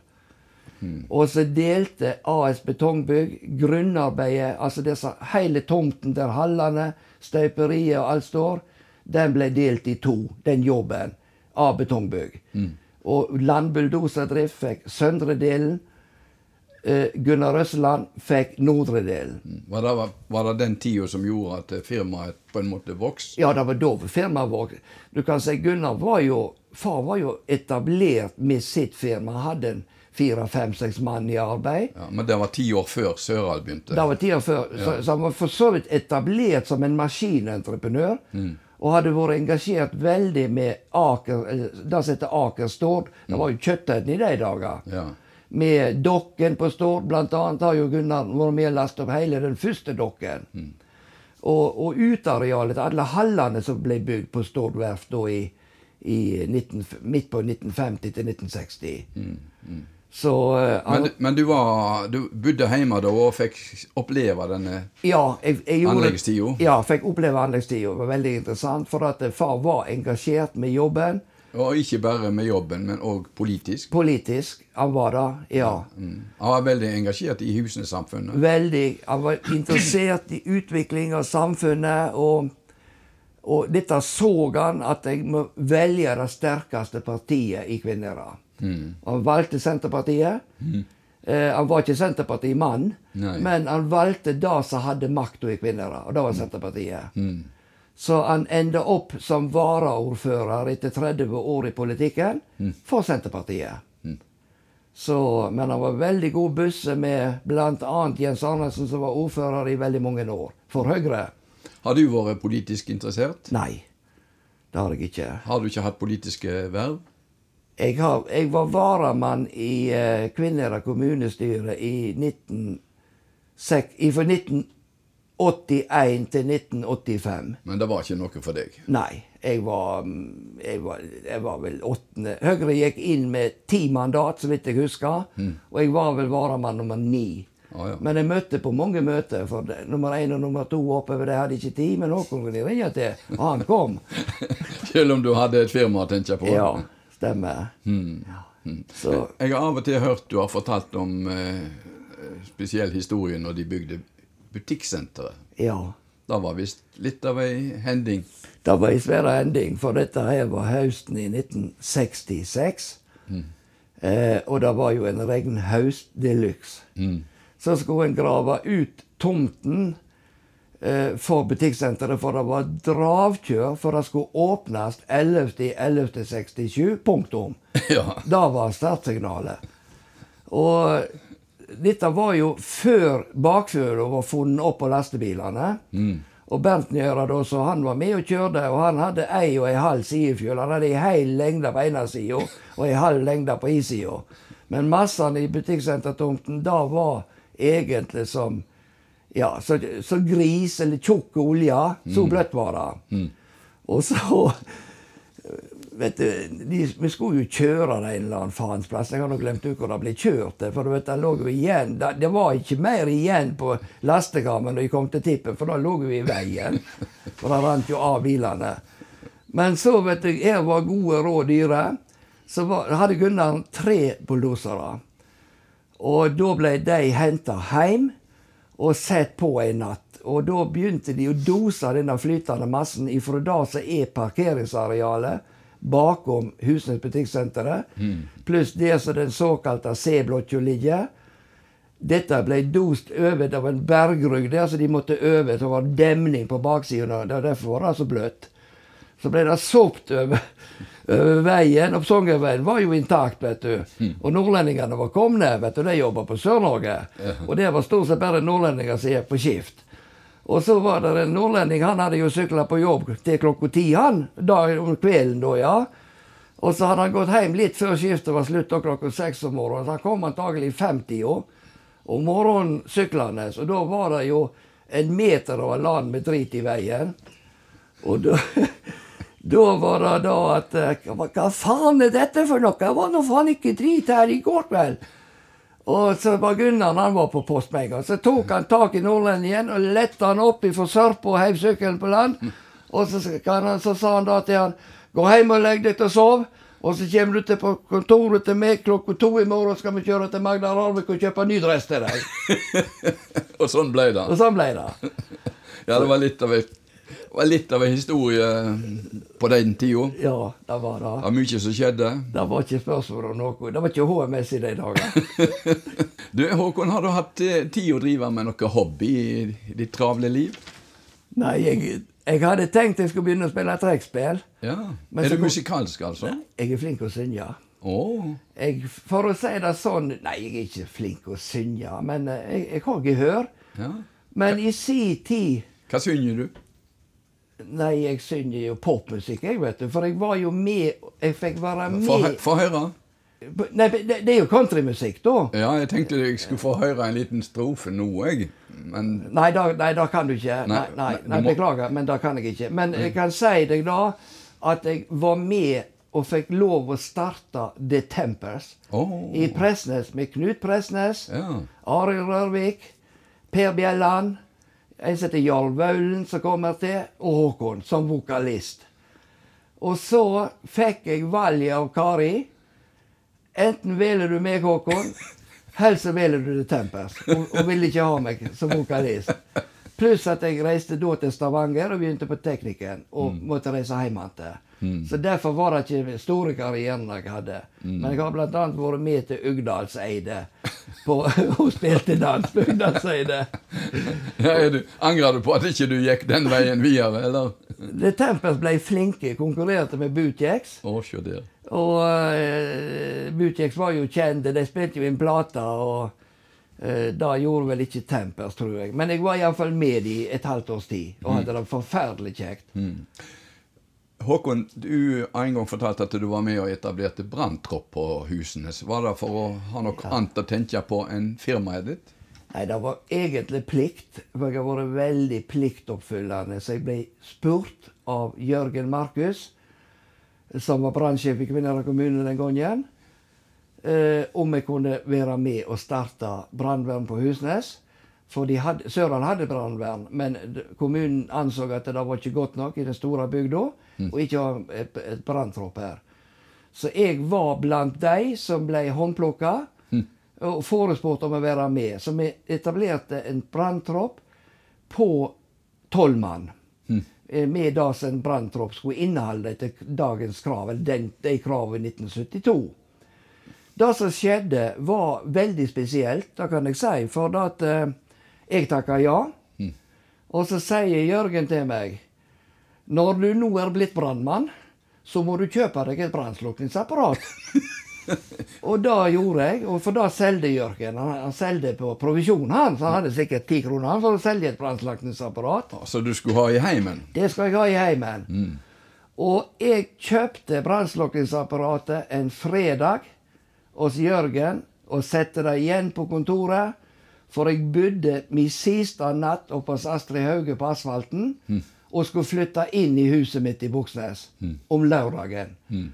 Og så delte AS Betongbygg grunnarbeidet, altså disse, hele tomten der hallene, støperiet og alt står, den ble delt i to, den jobben, av Betongbygg. Og Landbulldoserdrift fikk søndre delen. Eh, Gunnar Røsseland fikk nordre delen. Var det, var det den tida som gjorde at firmaet på en måte vokste? Ja, det var da firmaet vokste. Du kan si Gunnar var jo Far var jo etablert med sitt firma. Hadde en fire, fem, seks mann i arbeid. Ja, men det var ti år før Sørald begynte? Det var ti år før. Så, så han var for så vidt etablert som en maskinentreprenør. Og hadde vært engasjert veldig med Aker, det som heter Aker Stord. Det var jo kjøttet i de dager. Ja. Med dokken på Stord, blant annet, har jo Gunnar vært med og lastet opp hele den første dokken. Og, og utearealet til alle hallene som ble bygd på Stord verft da i, i 19, midt på 1950 til 1960. Så uh, Men, men du, var, du bodde hjemme da og fikk oppleve denne Ja, jeg, jeg gjorde, Anleggstida? Ja, fikk oppleve anleggstida. Det var veldig interessant, for at far var engasjert med jobben. Og ikke bare med jobben, men òg politisk. Politisk. Han var det, ja. Mm. Han var veldig engasjert i Husene-samfunnet? Veldig. Han var interessert i utvikling av samfunnet, og, og dette så han at jeg må velge det sterkeste partiet i Kvinnherad. Han valgte Senterpartiet. Eh, han var ikke Senterpartimann, Nei. men han valgte det som hadde makta i Kvinnherad, og det var Senterpartiet. Så han enda opp som varaordfører etter 30 år i politikken mm. for Senterpartiet. Så, men han var veldig god busse med bl.a. Jens Arnesen, som var ordfører i veldig mange år, for Høyre. Har du vært politisk interessert? Nei, det har jeg ikke. Har du ikke hatt politiske verv? Jeg, har, jeg var varamann i uh, Kvinnherad kommunestyre i 19... Sek, 19 81 til 1985. Men det var ikke noe for deg? Nei. Jeg var, mm, jeg var, jeg var vel åttende Høyre gikk inn med ti mandat, så vidt jeg husker. Mm. Og jeg var vel varamann nummer ni. Ah, ja. Men jeg møtte på mange møter, for nummer én og nummer to oppover det hadde ikke tid. Men noen kunne de ringe til, og han kom. Selv om du hadde et firma å tenke på? Ja, stemmer. Mm. Ja. Mm. Jeg har av og til hørt du har fortalt om eh, eh spesiell historie når de bygde butikksenteret. ja. Det var visst litt av ei hending. Det var en svær hending, for dette her var høsten i 1966. Eh, og det var jo en regnhaust de luxe. Så skulle en grave ut tomten eh, for butikksenteret, for det var dravkjør, for det skulle åpnes 11.11.67. Punktum. ja. Det var startsignalet. Og dette var jo før bakføra var funnet opp på lastebilene. Og Bernt Njøra, da, så han var med og kjørte, og han hadde ei og ei halv sidefjøl. Han hadde ei hel lengde på ene sida og ei halv lengde på i sida. Men massene i butikksentertomten, da var egentlig som ja, så, så gris eller tjukk olje. Så bløtt var det. Og så vet du, de, Vi skulle jo kjøre det en eller annen faens plass. Jeg har nå glemt ut hvor det ble kjørt. For du vet, det lå jo igjen, det, det var ikke mer igjen på lastekammen når de kom til tippen, for da lå vi i veien. For det rant jo av bilene. Men så, vet du, her var gode råd dyre. Så var, hadde Gunnar tre bulldosere. Og da ble de henta hjem og sett på en natt. Og da begynte de å dose denne flytende massen ifra det som er parkeringsarealet bakom Husnes butikksenteret, pluss det som den såkalte C-blokka ligger. Dette ble dost over. av en bergrugg. Det så de måtte over. Det var demning på baksida. Derfor var det så bløtt. Så ble det sopt over, over veien. Oppsongerveien var jo intakt, vet du. Og nordlendingene var komne. vet du, De jobba på Sør-Norge. Og det var stort sett bare nordlendinger som gikk på skift. Og så var det en nordlending, han hadde jo sykla på jobb til klokka ti, han. Da, om kvelden, da, ja. Og så hadde han gått hjem litt før skiftet var slutt, da klokka seks om morgenen. Så han kom antagelig i 50 år. om morgenen syklende. Og da var det jo en meter over land med drit i veien. Og da, da var det da at eh, hva faen er dette for noe? Det var nå faen ikke drit her i går kveld. Og så var Gunnar han var på post med en gang. Så tok han tak i nordlendingen og lette han opp fra sørpa og heiv sykkelen på land. Og så, kan han, så sa han da til han gå hjem og legg deg til å sove. Og så kommer du til på kontoret til meg klokka to i morgen, skal vi kjøre til Magna Rarvik og kjøpe ny dress til deg. Og sånn ble det. Og sånn ble det. Ja, det var litt av ei, det var litt av en historie på den tida. Ja, det var det. Det var mye som skjedde. Det var ikke spørsmål om noe. Det var ikke HMS i de dager. Du, Håkon, har du hatt eh, tid å drive med noe hobby i ditt travle liv? Nei, jeg, jeg hadde tenkt jeg skulle begynne å spille trekkspill. Ja. Er du kom- musikalsk, altså? Jeg er flink til å synge. Oh. Jeg, for å si det sånn Nei, jeg er ikke flink til å synge, men eh, jeg, jeg har gehør. Ja. Men i si tid Hva synger du? Nei, jeg synger jo popmusikk, jeg, vet du. For jeg var jo med Jeg fikk være med få høre. Nei, det, det er jo countrymusikk, da. Ja, jeg tenkte jeg skulle få høre en liten strofe nå, jeg. Men Nei, da, nei, da kan du ikke. Nei, Nei, nei, må- beklager, men da kan jeg ikke. Men jeg kan si deg da at jeg var med og fikk lov å starte The Tempers oh. i Presnes med Knut Presnes, Ja. Arild Rørvik, Per Bjelland, en som heter Jarl Vaulen, som kommer til, og Håkon som vokalist. Og så fikk jeg valget av Kari. Enten velger du meg, Håkon, eller så velger du The Tempers. Og, og ville ikke ha meg som vokalist. Pluss at jeg reiste da til Stavanger og begynte på Teknikken. Og måtte reise hjem igjen. Så derfor var det ikke store karrieren jeg hadde. Men jeg har annet vært med til Ugdalseide. På- Og spilte dans sier det. Ja, du, angrer du på at ikke du gikk den veien videre, eller? The Tempers ble flinke, konkurrerte med Bootjacks. Oh, sure. Og uh, Bootjacks var jo kjente, de spilte jo inn plater, og uh, det gjorde vel ikke Tempers, tror jeg. Men jeg var iallfall med i et halvt års tid, og hadde det forferdelig kjekt. Håkon, du har en gang fortalt at du var med og etablerte branntropp på Husnes. Var det for å ha noe annet å tenke på enn firmaet ditt? Nei, det var egentlig plikt. For jeg har vært veldig pliktoppfyllende. Så jeg ble spurt av Jørgen Markus, som var brannsjef i Kvinnherad kommune den gangen, eh, om jeg kunne være med og starte brannvern på Husnes. For Sørdal hadde brannvern, men kommunen anså at det var ikke godt nok i den store bygda. Og ikke ha et, et branntropp her. Så jeg var blant de som ble håndplukka mm. og forespurt om å være med. Så vi etablerte en branntropp på tolv mann. Mm. Med det som en branntropp skulle inneholde etter dagens krav, eller den, de kravene i 1972. Det som skjedde, var veldig spesielt, det kan jeg si. For at uh, jeg takka ja. Mm. Og så sier Jørgen til meg Når du nå er blitt brannmann, så må du kjøpe deg et brannslukningsapparat. og det gjorde jeg, og for da solgte Jørgen. Han, han solgte på provisjon, han. Så han hadde sikkert ti kroner for å selge et brannslukningsapparat. Så du skulle ha i heimen? Det skal jeg ha i heimen. Mm. Og jeg kjøpte brannslukningsapparatet en fredag hos Jørgen og satte det igjen på kontoret. For jeg bodde min siste natt oppe hos Astrid Hauge på asfalten. Mm. Og skulle flytte inn i huset mitt i Buksnes mm. om lørdagen. Mm.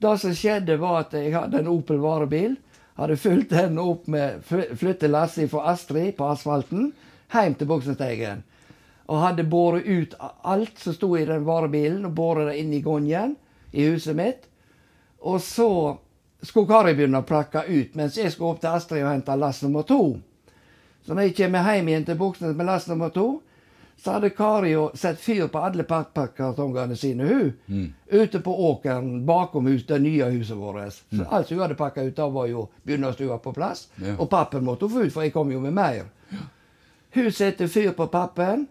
Det som skjedde, var at jeg hadde en Opel varebil. Hadde fulgt den opp med flyttelasset fra Astrid på asfalten hjem til Buksnesteigen. Og hadde båret ut alt som sto i den varebilen, og båret det inn i gongen i huset mitt. Og så skulle Kari begynne å plakke ut, mens jeg skulle opp til Astrid og hente lass nummer to. Så når jeg kommer hjem igjen til Buksnes med lass nummer to, så hadde Kari jo satt fyr på alle pappkartongene sine, hun. Mm. Ute på åkeren bakom hus, det nye huset vårt. Så mm. alt hun hadde pakka ut, da var jo begynnerstua på plass. Ja. Og pappen måtte hun få ut, for jeg kom jo med mer. Ja. Hun satte fyr på pappen,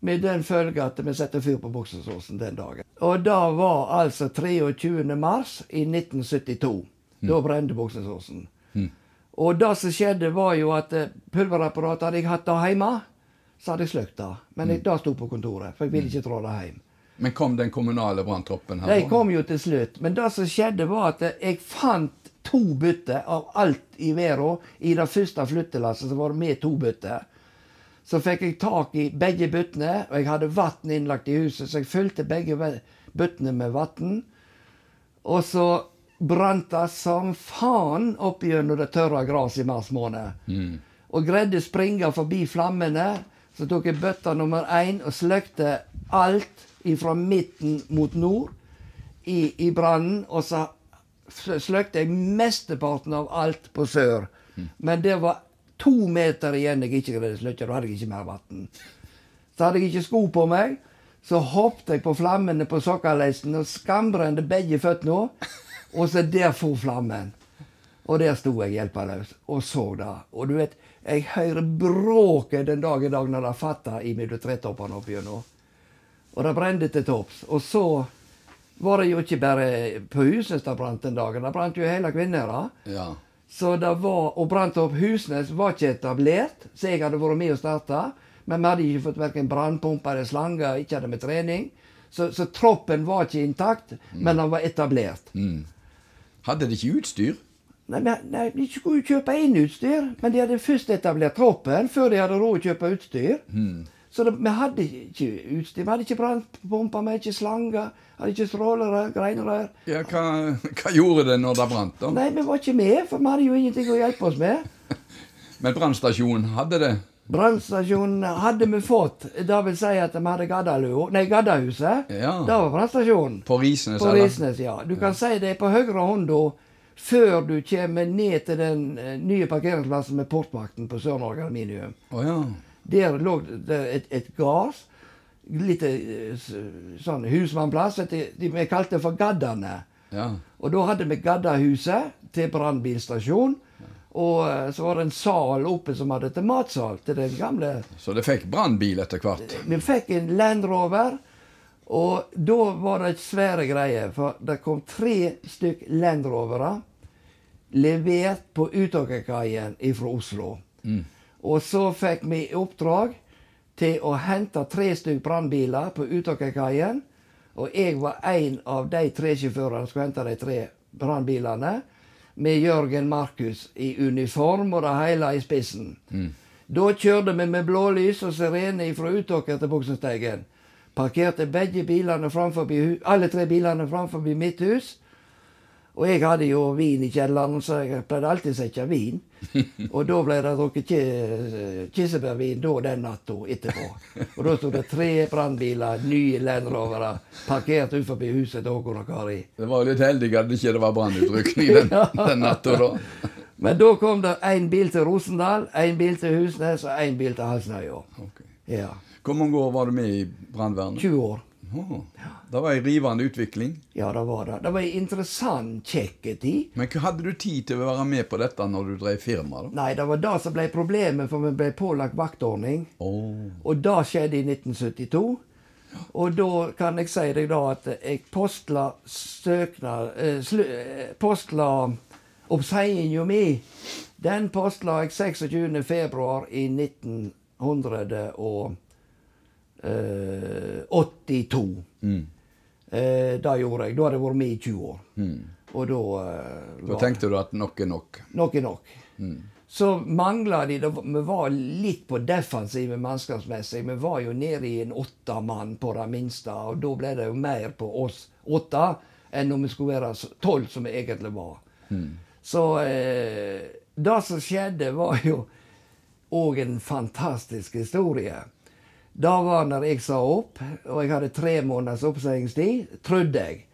med den følge at vi satte fyr på buksesåsen den dagen. Og da var altså 23. mars i 1972. Mm. Da brente buksesåsen. Mm. Og det som skjedde, var jo at eh, pulverapparatet hadde jeg hatt det hjemme, så hadde jeg sløkt det. Men mm. det sto på kontoret, for jeg ville ikke trå det hjem. Men kom den kommunale branntroppen? De kom jo til slutt. Men det som skjedde, var at jeg fant to bytter av alt i verden. I det første flyttelasset som var med to bytter. Så fikk jeg tak i begge byttene, og jeg hadde vann innlagt i huset, så jeg fylte begge byttene med vann. Og så brant det som faen opp gjennom det tørre gresset i mars måned. Mm. Og greide springe forbi flammene. Så tok jeg bøtta nummer én og sløkte alt fra midten mot nord i, i brannen. Og så sløkte jeg mesteparten av alt på sør. Mm. Men det var to meter igjen jeg ikke greide å sløkke. Da hadde jeg ikke mer vann. Så hadde jeg ikke sko på meg. Så hoppet jeg på flammene på sokkaleisen og skambrente begge føttene. Og så der for flammen. Og der sto jeg hjelpeløs og så det. Og du vet, jeg hører bråket den dag i dag når det fatter imellom tretoppene oppigjennom. Og det brente til topps. Og så var det jo ikke bare på Husnes det brant den dagen. Det brant jo hele Kvinnherad. Ja. Så det var, Og brant opp Husnes var ikke etablert, så jeg hadde vært med å starte. Men vi hadde ikke fått verken brannpumpe eller slanger, ikke hadde med trening. Så, så troppen var ikke intakt, mm. men den var etablert. Mm. Hadde de ikke utstyr? Nei, nei, De skulle jo kjøpe inn utstyr, men de hadde først etablert troppen før de hadde råd å kjøpe utstyr. Mm. Så det, vi hadde ikke utstyr. Vi hadde ikke brannpumper, vi hadde ikke slanger, hadde ikke strålerør, greinerør. Ja, hva, hva, gjorde det når det brant, da? Nei, Vi var ikke med, for vi hadde jo ingenting å hjelpe oss med. men brannstasjonen hadde det? Brannstasjonen hadde vi fått. Det vil si at vi hadde Gaddalua, nei, Gaddahuset. Ja. Det var brannstasjonen. På Risnes, på Risnes, ja. Du kan ja. si det er på høyre hånda før du kommer ned til den uh, nye parkeringsplassen med Portvakten på Sør-Norge Aluminium. Oh, ja. Der lå det et, et gard. Litt uh, sånn husmannplass. Vi kalte det for Gaddane. Ja. Og da hadde vi Gaddahuset til brannbilstasjon. Og eh, så var det en sal oppe som hadde til matsal til den gamle Så det fikk brannbil etter hvert? Vi fikk en Land Rover. Og da var det et svære greier, for det kom tre stykk Land Rovere levert på Utåkerkaien fra Oslo. Mm. Og så fikk vi oppdrag til å hente tre stykk brannbiler på Utåkerkaien Og jeg var en av de tre sjåførene som skulle hente de tre brannbilene. Med Jørgen Markus i uniform og det hele i spissen. Da kjørte vi med blålys og sirene fra Utåker til Buksensteigen. Parkerte begge bilene framfor, alle tre bilene framfor mitt hus. Og jeg hadde jo vin i kjelleren, så jeg pleide alltid å sette vin. Og da ble det drukket kirsebærvin da den natta etterpå. Og da sto det tre brannbiler, nye Land Rovere, parkert utenfor huset til Håkon og Kari. Det var litt heldig at det ikke var brannutrykning den, den natta, da. Men da kom det én bil til Rosendal, én bil til Husnes og én bil til Halsnøya. Okay. Ja. Hvor mange år var du med i brannvernet? 20 år. Oh, det var ei rivende utvikling. Ja, det var det. Det var ei interessant, kjekk tid. Men hadde du tid til å være med på dette når du drev firma? da? Nei, det var det som ble problemet, for vi ble pålagt vaktordning. Oh. Og det skjedde i 1972. Og da kan jeg si deg da at jeg postla søknad eh, eh, Postla oppsiginga mi. Den postla jeg 26. februar i 1900 eh, 82. Mm. Eh, det gjorde jeg. Da hadde jeg vært med i 20 år. Mm. Og da eh, Da tenkte du at nok er nok? Nok er nok. Mm. Så mangla de det, Vi var litt på defensive mannskapsmessig. Vi var jo nede i en åtte mann på det minste, og da ble det jo mer på oss åtte enn om vi skulle være tolv, som vi egentlig var. Mm. Så eh, det som skjedde, var jo òg en fantastisk historie. Det var når jeg sa opp, og jeg hadde tre måneders oppsigingstid, trodde jeg.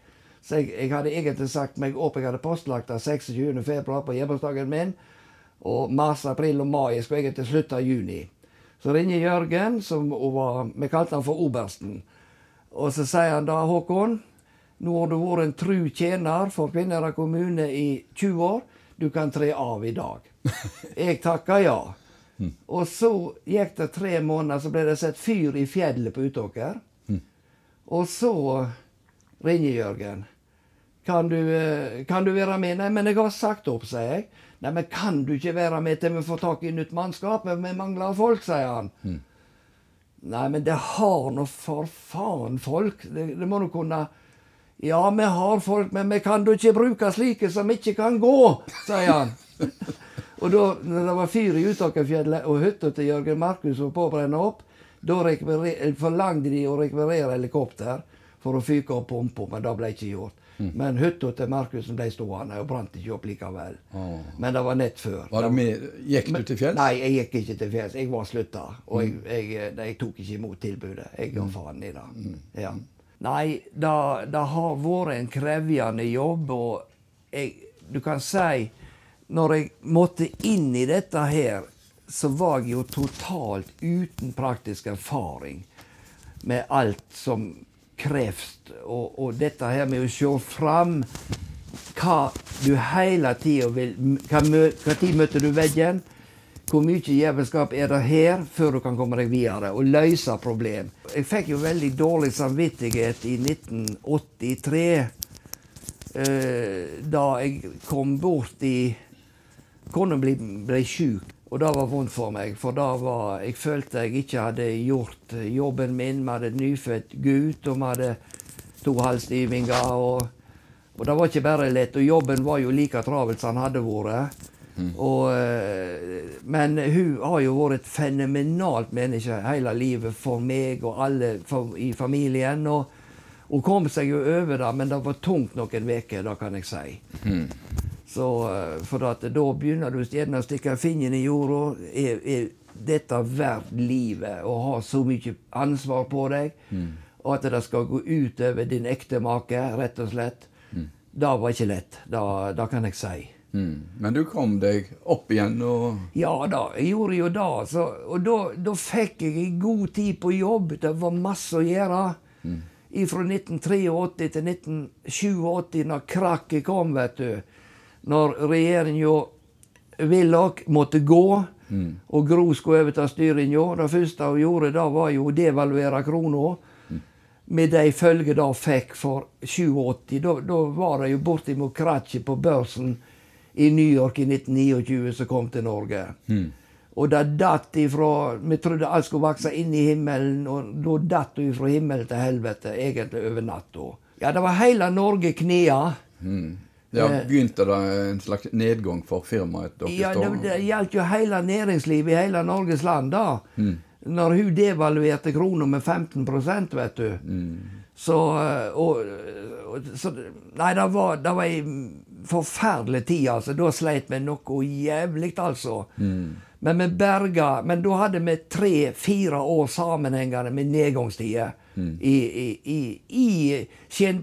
Så jeg, jeg, hadde egentlig sagt meg opp. Jeg hadde postlagt det 26. februar på hjemmedagen min. Og mars, april og mai skulle egentlig slutte i juni. Så ringer Jørgen, som var, vi kalte han for obersten. Og så sier han da, Håkon, nå har du vært en tru tjener for Kvinnherad kommune i 20 år. Du kan tre av i dag. Jeg takker ja. Mm. Og så gikk det tre måneder, så ble det sett fyr i fjellet på Utåker. Mm. Og så ringer Jørgen. Kan du, kan du, være med? Nei, men jeg har sagt opp, sier jeg. Nei, men kan du ikke være med til vi får tak i nytt mannskap? Vi mangler folk, sier han. Mm. Nei, men det har nå for faen folk. Det, det må du kunne Ja, vi har folk, men vi kan du ikke bruke slike som ikke kan gå, sier han. og da når det var fyr i Utakerfjellet, og hytta til Jørgen Markus var på å brenne opp, da forlangte de å rekvirere helikopter for å fyke opp pumpa, men det ble ikke gjort. Mm. Men hytta til Markussen ble stående og brant ikke opp likevel. Oh. Men det var nett før. Var du med, Gikk du til fjells? Nei, jeg gikk ikke til fjells. Jeg var slutta. Og jeg, mm. jeg, jeg, jeg, tok ikke imot tilbudet. Jeg ga mm. faen i det. Mm. Ja. Nei, det har vært en krevende jobb, og jeg, du kan si Når jeg måtte inn i dette her, så var jeg jo totalt uten praktisk erfaring med alt som krevst. Og, og, dette her med å se fram hva du hele tida vil hva tid møter du veggen? Hvor mye jævelskap er det her før du kan komme deg videre og løse problem? Jeg fikk jo veldig dårlig samvittighet i 1983, eh, da jeg kom bort i Kona ble, ble sjuk. Og det var vondt for meg, for var, jeg følte jeg ikke hadde gjort jobben min. Vi hadde nyfødt gutt, og vi hadde to halvstivninger. Og, og, det var ikke bare lett. Og jobben var jo like travelt som den hadde vært. Mm. Og, eh, men hun har jo vært et fenomenalt menneske hele livet for meg og alle for, i familien. Og hun kom seg jo over det, men det var tungt noen uker, det kan jeg si. Mm. Så, eh, for da begynner du gjerne å stikke fingeren i jorda. Er, er, dette verdt livet? Å ha så mye ansvar på deg? Mm. Og at det skal gå utover din ektemake, rett og slett. Mm. Det var ikke lett. Det kan jeg si. Mm. Men du kom deg opp igjen og Ja da, jeg gjorde jo det. Så, og da, da fikk jeg god tid på jobb. Det var masse å gjøre. Mm. Fra 1983 til 1987, når krakket kom, vet du når regjeringa Willoch måtte gå, mm. og Gro skulle overta styringa. Det første hun gjorde, da var jo å devaluere krona. Mm. Med de følger det fikk for 87. Da, da var det jo bortimot Kratchi på børsen i New York i 1929 som kom til Norge. Mm. Og det datt ifra Vi trodde alt skulle vokse inn i himmelen, og da datt det fra himmel til helvete, egentlig over natta. Ja, det var hele Norge knea. Mm. Ja, Begynte det en slags nedgang for firmaet deres? Ja, det, det gjaldt jo hele næringslivet i hele Norges land da. Mm. Når hun devaluerte krona med 15% vet du. Mm. Så, og, og, så Nei, det var, det var ei forferdelig tid, altså. Da sleit vi noe jævlig, altså. Mm. Men vi berga Men da hadde vi tre-fire år sammenhengende med nedgangstider mm. i, i, i, i,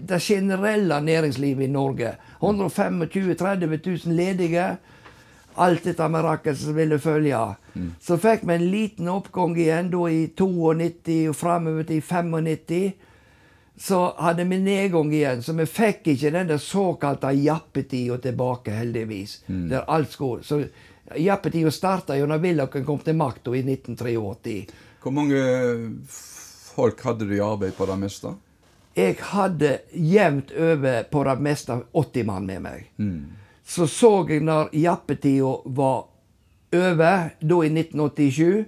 det generelle næringslivet i Norge. 125 000-30 000 ledige. Alt dette miraklet som ville følge. Mm. Så fikk vi en liten oppgang igjen da i 92 og framover til 95 så hadde vi nedgang igjen. Så vi fikk ikke den der såkalte jappetida tilbake, heldigvis. Mm. Der alt skulle. Så Jappetida starta jo når Willochen kom til makta i 1983. Hvor mange folk hadde du i arbeid på det meste? Jeg hadde jevnt over på det meste 80 mann med meg. Mm. Så så jeg når jappetida var over, da i 1987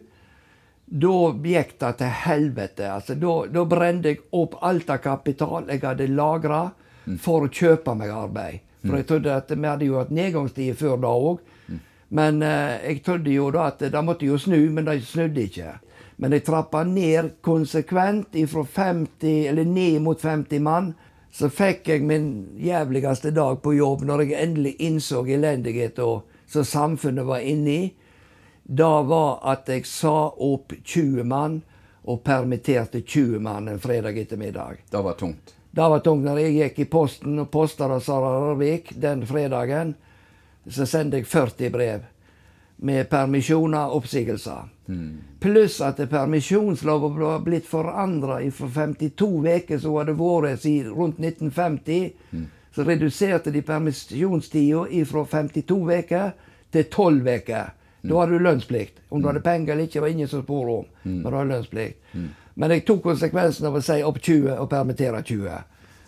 da gikk det til helvete. Altså, da, da brente jeg opp alt av kapital jeg hadde lagra mm. for å kjøpe meg arbeid. For mm. jeg trodde at vi hadde jo hatt nedgangstider før da òg. Men eh, jeg trodde jo da at det måtte jo snu, men det snudde ikke. Men jeg trappa ned konsekvent fra 50, eller ned mot 50 mann. Så fikk jeg min jævligste dag på jobb når jeg endelig innså elendigheten som samfunnet var inne i. Da var at jeg sa opp 20 mann og permitterte 20 mann en fredag ettermiddag. Det var tungt? Det var tungt når jeg gikk i posten og posta Sara Rarvik den fredagen så sendte jeg 40 brev med permisjoner og oppsigelser. Mm. Pluss at permisjonsloven var blitt forandra fra 52 uker, som hadde vært siden rundt 1950. Mm. Så reduserte de permisjonstida fra 52 uker til 12 uker. Da mm. hadde du lønnsplikt. Om du hadde mm. penger eller ikke, var ingen som spurte om. Mm. Men du hadde lønnsplikt. Men jeg tok konsekvensen av å si opp 20 og permittere 20.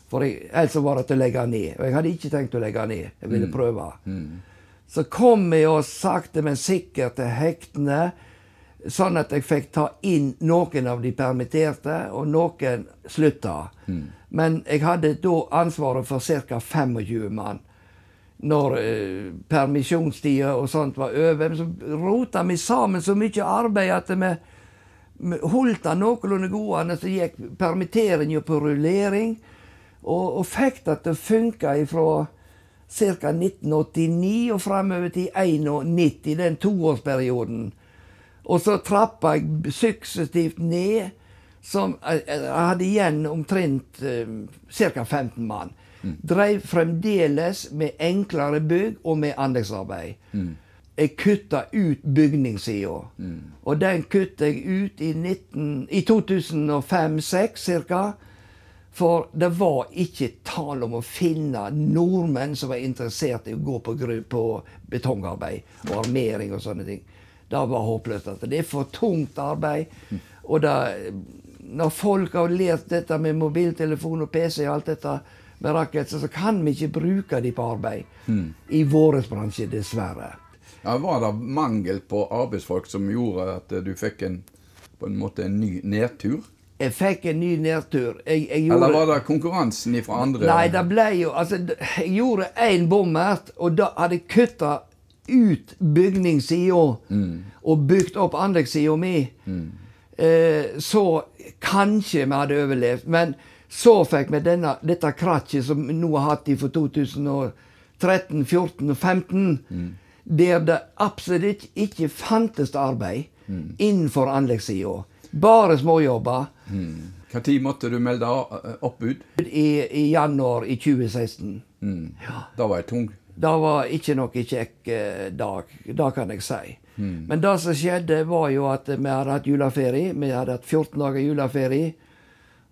For jeg, ellers var det til å legge ned. Og jeg hadde ikke tenkt å legge ned. Jeg ville prøve. Så kom jeg oss sakte, men sikkert til hektene, sånn at jeg fikk ta inn noen av de permitterte, og noen slutta. Mm. Men jeg hadde da ansvaret for ca. 25 mann. Når eh, permisjonstida og sånt var over, så rota vi sammen så mye arbeid at vi holdt det noenlunde gående. Så gikk permitteringa på rullering, og, og fikk det til å funke ifra ca. 1989 og framover til 1991, den toårsperioden. Og så trappa jeg suksessivt ned. Som jeg hadde igjen omtrent um, ca. 15 mann. Mm. Dreiv fremdeles med enklere bygg og med anleggsarbeid. Mm. Jeg kutta ut bygningssida. Mm. Og den kutta jeg ut i, i 2005-2006 ca. For det var ikke tale om å finne nordmenn som var interessert i å gå på, på betongarbeid og armering og sånne ting. Det var håpløst. at Det er for tungt arbeid. Og da, når folk har lært dette med mobiltelefon og PC og alt dette med racket, så kan vi ikke bruke de på arbeid mm. i vår bransje, dessverre. Ja, var det mangel på arbeidsfolk som gjorde at du fikk en, på en måte en ny nedtur? Jeg fikk en ny nedtur. Jeg, jeg gjorde, Eller var det konkurransen fra andre? Nei, det ble jo altså, Jeg gjorde én bommert, og da hadde jeg kutta ut bygningssida mm. og bygd opp anleggssida mi. Mm. Eh, så kanskje vi hadde overlevd. Men så fikk vi denne, dette krattet som vi nå har hatt i for 2013, 14 og 15, mm. der det absolutt ikke fantes arbeid mm. innenfor anleggssida. Bare småjobber. Mm. Tid måtte du melde eh, oppbud? I, I, januar i 2016. Mm. Ja. Da var jeg tung? Det var ikke noe kjekk eh, dag. Det kan jeg si. Mm. Men det som skjedde, var jo at vi hadde hatt juleferie. Vi hadde hatt 14 dager juleferie.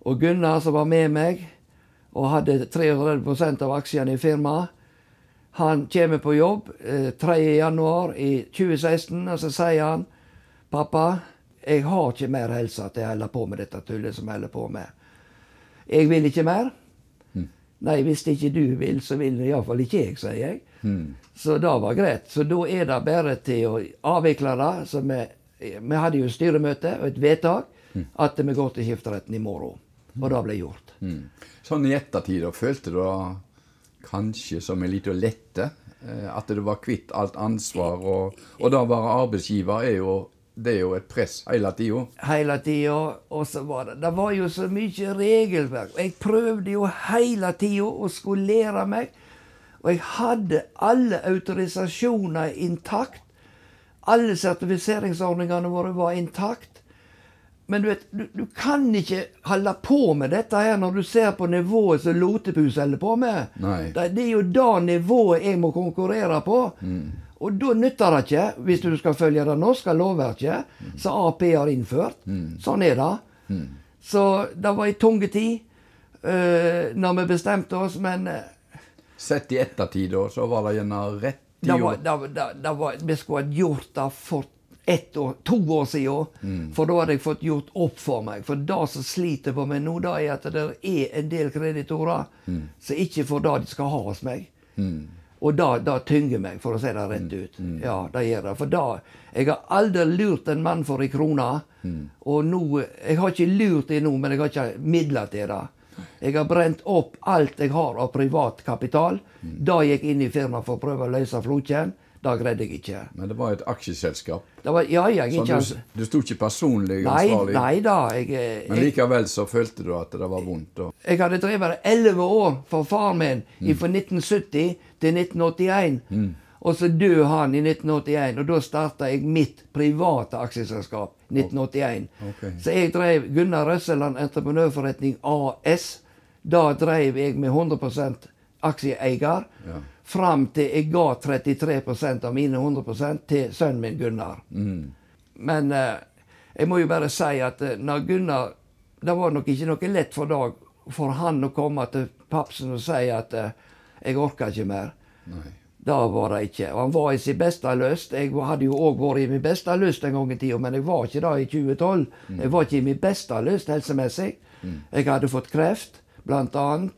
Og Gunnar, som var med meg, og hadde 33% av aksjene i firmaet, han kommer på jobb eh, 3.1 i 2016, og så sier han Pappa, jeg har ikke mer helse til å holde på med dette tullet som jeg holder på med. Jeg vil ikke mer. Mm. Nei, hvis ikke du vil, så vil iallfall ikke jeg, sier jeg. Så det var greit. Så da er det bare til å avvikle det. Så vi, vi hadde jo styremøte og et vedtak at vi går til skifteretten i morgen. Og det ble gjort. Mm. Sånn i ettertid, da, følte du da kanskje som en liten lette? eh, At du var kvitt alt ansvar, og, og da å være arbeidsgiver er jo, det er jo et press hele tida. hele tida. Og så var det Det var jo så mye regelverk. Og jeg prøvde jo hele tida å skolere meg. Og jeg hadde alle autorisasjoner intakt. Alle sertifiseringsordningene våre var intakt. Men du vet, du, du kan ikke holde på med dette her når du ser på nivået som Lotepus holder på med. Nei. Det, det er jo det nivået jeg må konkurrere på. Og da nytter det ikke, hvis du skal følge det norske lovverket som Ap har innført. Sånn er det. Så det var ei tunge tid uh, når vi bestemte oss, men eh, Sett i ettertid, da, så var det gjerne rett i år. var, da, da det var, vi skulle ha gjort det for ett år, to år siden. For da hadde jeg fått gjort opp for meg. For det som sliter på meg nå, da er at det er en del kreditorer som ikke får det de skal ha hos meg. Og det, det tynger meg, for å si det rett ut. Ja, det gjør det. For da Jeg har aldri lurt en mann for ei krone. Og nå Jeg har ikke lurt det nå, men jeg har ikke midler til det. Jeg har brent opp alt jeg har av privat kapital. Da gikk jeg inn i firmaet for å prøve å løse floken. Det greide jeg ikke. Men det var et aksjeselskap. Det var, ja, jeg Så ikke du, du sto ikke personlig ansvarlig? nei nei da. Jeg, jeg, Men likevel så følte du at det var vondt? Og, jeg hadde drevet det elleve år for faren min fra 1970 til 1981. Og så døde han i 1981, og da starta jeg mitt private aksjeselskap. 1981. Okay. Så jeg drev Gunnar Røsseland Entreprenørforretning AS. Da drev jeg med 100 aksjeeier. Ja. Fram til jeg ga 33% av mine 100 til sønnen min Gunnar. Men eh, jeg må jo bare si at eh, når Gunnar Det var nok ikke noe lett for Dag for han å komme til papsen og si at eh, jeg orker ikke mer. nei. Det var det ikke. Og han var i sin beste lyst. Jeg hadde jo òg vært i min beste lyst en gang i tida, men jeg var ikke det i 2012. Jeg var ikke i min beste lyst helsemessig. Jeg hadde fått kreft, blant annet.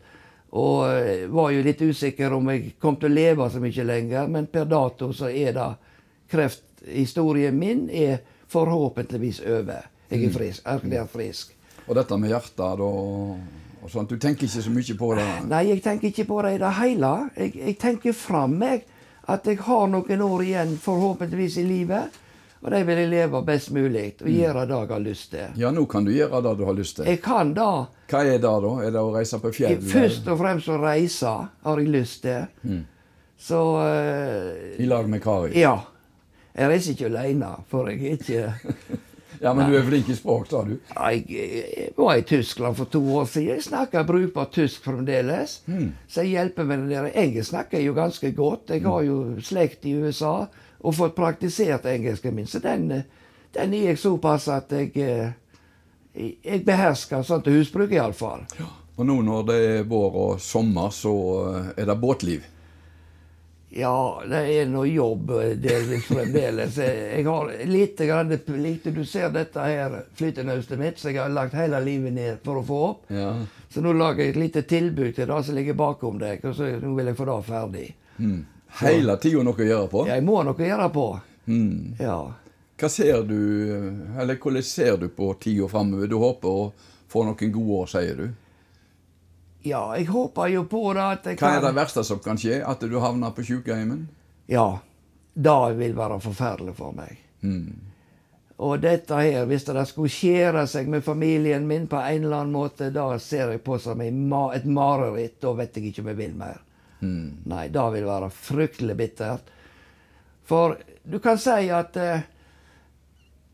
Og eh, var jo litt usikker om jeg kom til å leve så mye lenger, men per dato så er det Krefthistorien min er forhåpentligvis over. Jeg er frisk, erklært frisk. Og dette med hjertet og sånt, du tenker ikke så mye på det? Nei, jeg tenker ikke på det i det hele. Jeg, jeg tenker fram at jeg har noen år igjen, forhåpentligvis, i livet. Og de vil jeg leve best mulig og gjøre det jeg har lyst til. Ja, nå kan du gjøre det du har lyst til. Jeg kan det. Hva er det da? Er det å reise på fjell? Først og fremst å reise har jeg lyst til. Så uh, I lag med Kari? ja. Jeg reiser ikke alene, for jeg er ikke Ja, men du er flink i språk, sa du? Jeg, jeg var i Tyskland for to år siden. Jeg snakker brukbart tysk fremdeles. Så jeg hjelper med det der. Jeg snakker jo ganske godt. Jeg har jo slekt i USA og fått praktisert engelsken min. Så den, den jeg såpass at jeg eh, Jeg behersker til husbruk, iallfall. Og nå når det er vår og sommer, så eh, er det båtliv. Ja, det er noe jobb eh, delvis fremdeles. Jeg har lite grann lite, Du ser dette her flytenaustet mitt, som jeg har lagt hele livet ned for å få opp. Ja. Så nå lager jeg et lite tilbud til det som ligger bakom deg, og så nå vil jeg få det ferdig. Mm. Hele tida noe å gjøre på? Jeg må ha noe å gjøre på. Mm. Ja. Hva ser du, eller hvordan ser du på tida framover? Du håper å få noen gode år, sier du. ja, jeg håper jo på det at jeg Hva er det verste som kan skje? At du havner på sykehjemmen? Ja. Det vil være forferdelig for meg. Mm. Og dette her, hvis det skulle skjære seg med familien min på en eller annen måte, da ser jeg på som et mareritt. Da vet jeg ikke om jeg vil mer. Mm. Nei, det vil være fryktelig bittert. For du kan si at eh,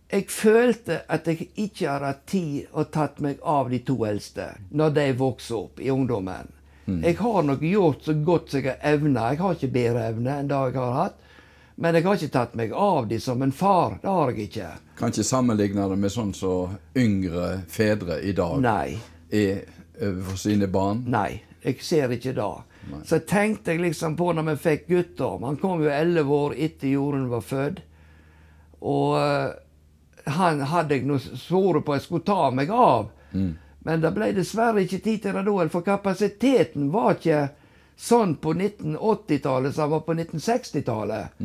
jeg følte at jeg ikke har hatt tid og tatt meg av de to eldste når de vokser opp i ungdommen. Jeg har nok gjort så godt som jeg har evna. Jeg har ikke bedre evne enn det jeg har hatt. Men jeg har ikke tatt meg av de som en far. Det har jeg ikke. Kan ikke sammenligne det med sånn som yngre fedre i dag Nei. er overfor sine barn. Nei, jeg ser ikke det. Så tenkte jeg liksom på når vi fikk gutter. Han kom jo elleve år etter Jorunn var født. Og eh, han hadde jeg nå svoret på jeg skulle ta meg av. Men det ble dessverre ikke tid til det da, for kapasiteten var ikke sånn på 1980-tallet som var på 1960-tallet.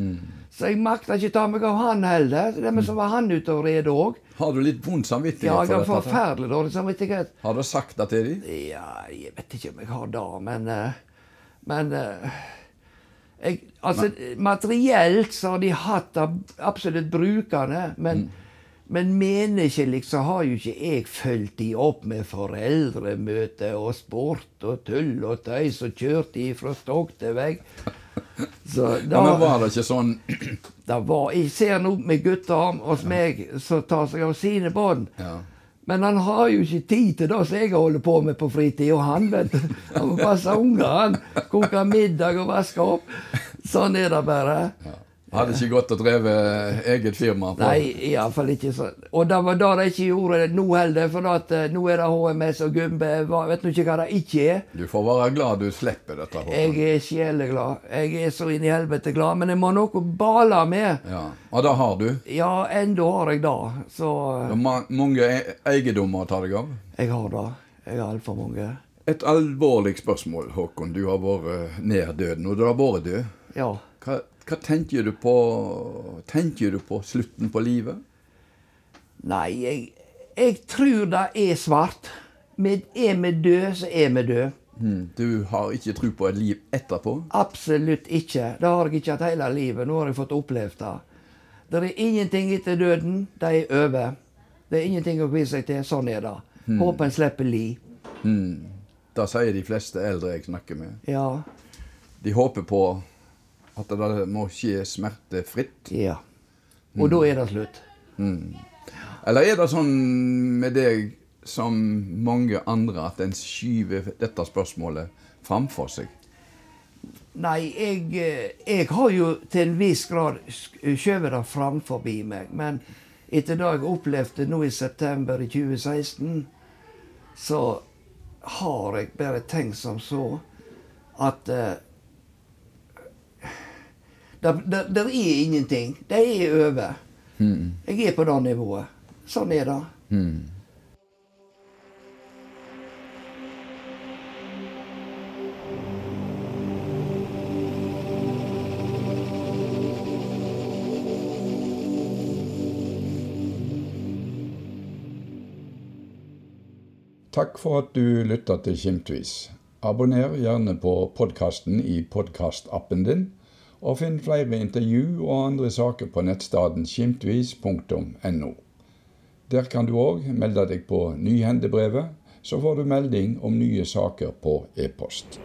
Så jeg makta ikke ta meg av han heller. Dermed så var han ute og red òg. Har du litt vond samvittighet Ja, jeg har forferdelig dårlig samvittighet. Har du sagt det til dem? Ja, jeg vet ikke om jeg har det, men eh, Men eh, jeg, Altså, materielt så har de hatt absolutt brukende, men men menneskelig så har jo ikke jeg fulgt de opp med foreldremøte og sport og tull og tøys og kjørt de fra stokk til vegg. Så Ja, men var det ikke sånn det var, Jeg ser nå med gutter hos meg som tar seg av sine barn. Ja. Men han har jo ikke tid til det som jeg holder på med på fritid. Og han vet han må passe unger, han. Koke middag og vaske opp. Sånn er det bare. Hadde ikke gått og drevet eget firma på Nei, iallfall ikke sånn. Og det var det de ikke gjorde nå heller, for at, eh, nå er det HMS og Gumbe. Vet du ikke hva det ikke er? Du får være glad du slipper dette. Håkon. Jeg er sjeleglad. Jeg er så inn i helvete glad. Men jeg må ha noe å bale med. Ja, Og det har du. Ja, enda har jeg det. Så Det er ma- mange e- eiendommer å ta deg av. jeg har det. Jeg har altfor mange. Et alvorlig spørsmål, Håkon. Du har vært nær døden, og du har vært død. Ja. Hva, hva tenker du på Tenker du på slutten på livet? Nei, jeg, jeg tror det er svart. Med, er vi døde, så er vi døde. Hmm, Du har ikke tro på et liv etterpå? Absolutt ikke. Det har jeg ikke hatt hele livet. Nå har jeg fått opplevd det. Det er ingenting etter døden. Det er over. Det er ingenting å kvie seg til. Sånn er det. Håper en slipper li. Hmm. Det sier de fleste eldre jeg snakker med. Ja. De håper på at det må skje smertefritt. Ja. Og da er det slutt. Eller er det sånn med deg som mange andre at en skyver dette spørsmålet framfor seg? Nei, jeg, eh, jeg har jo til en viss grad skjøvet det framfor meg. Men etter det jeg opplevde nå i september i 2016, så har jeg bare tenkt som så at eh, det, det, det er ingenting. Det er over. Jeg er på det nivået. Sånn er det. Takk for at du lytta til Kimtvis. Abonner gjerne på podkasten i podkastappen din, og finn flere intervju og andre saker på nettstedet skimtvis.no. Der kan du òg melde deg på Nyhendebrevet, så får du melding om nye saker på e-post.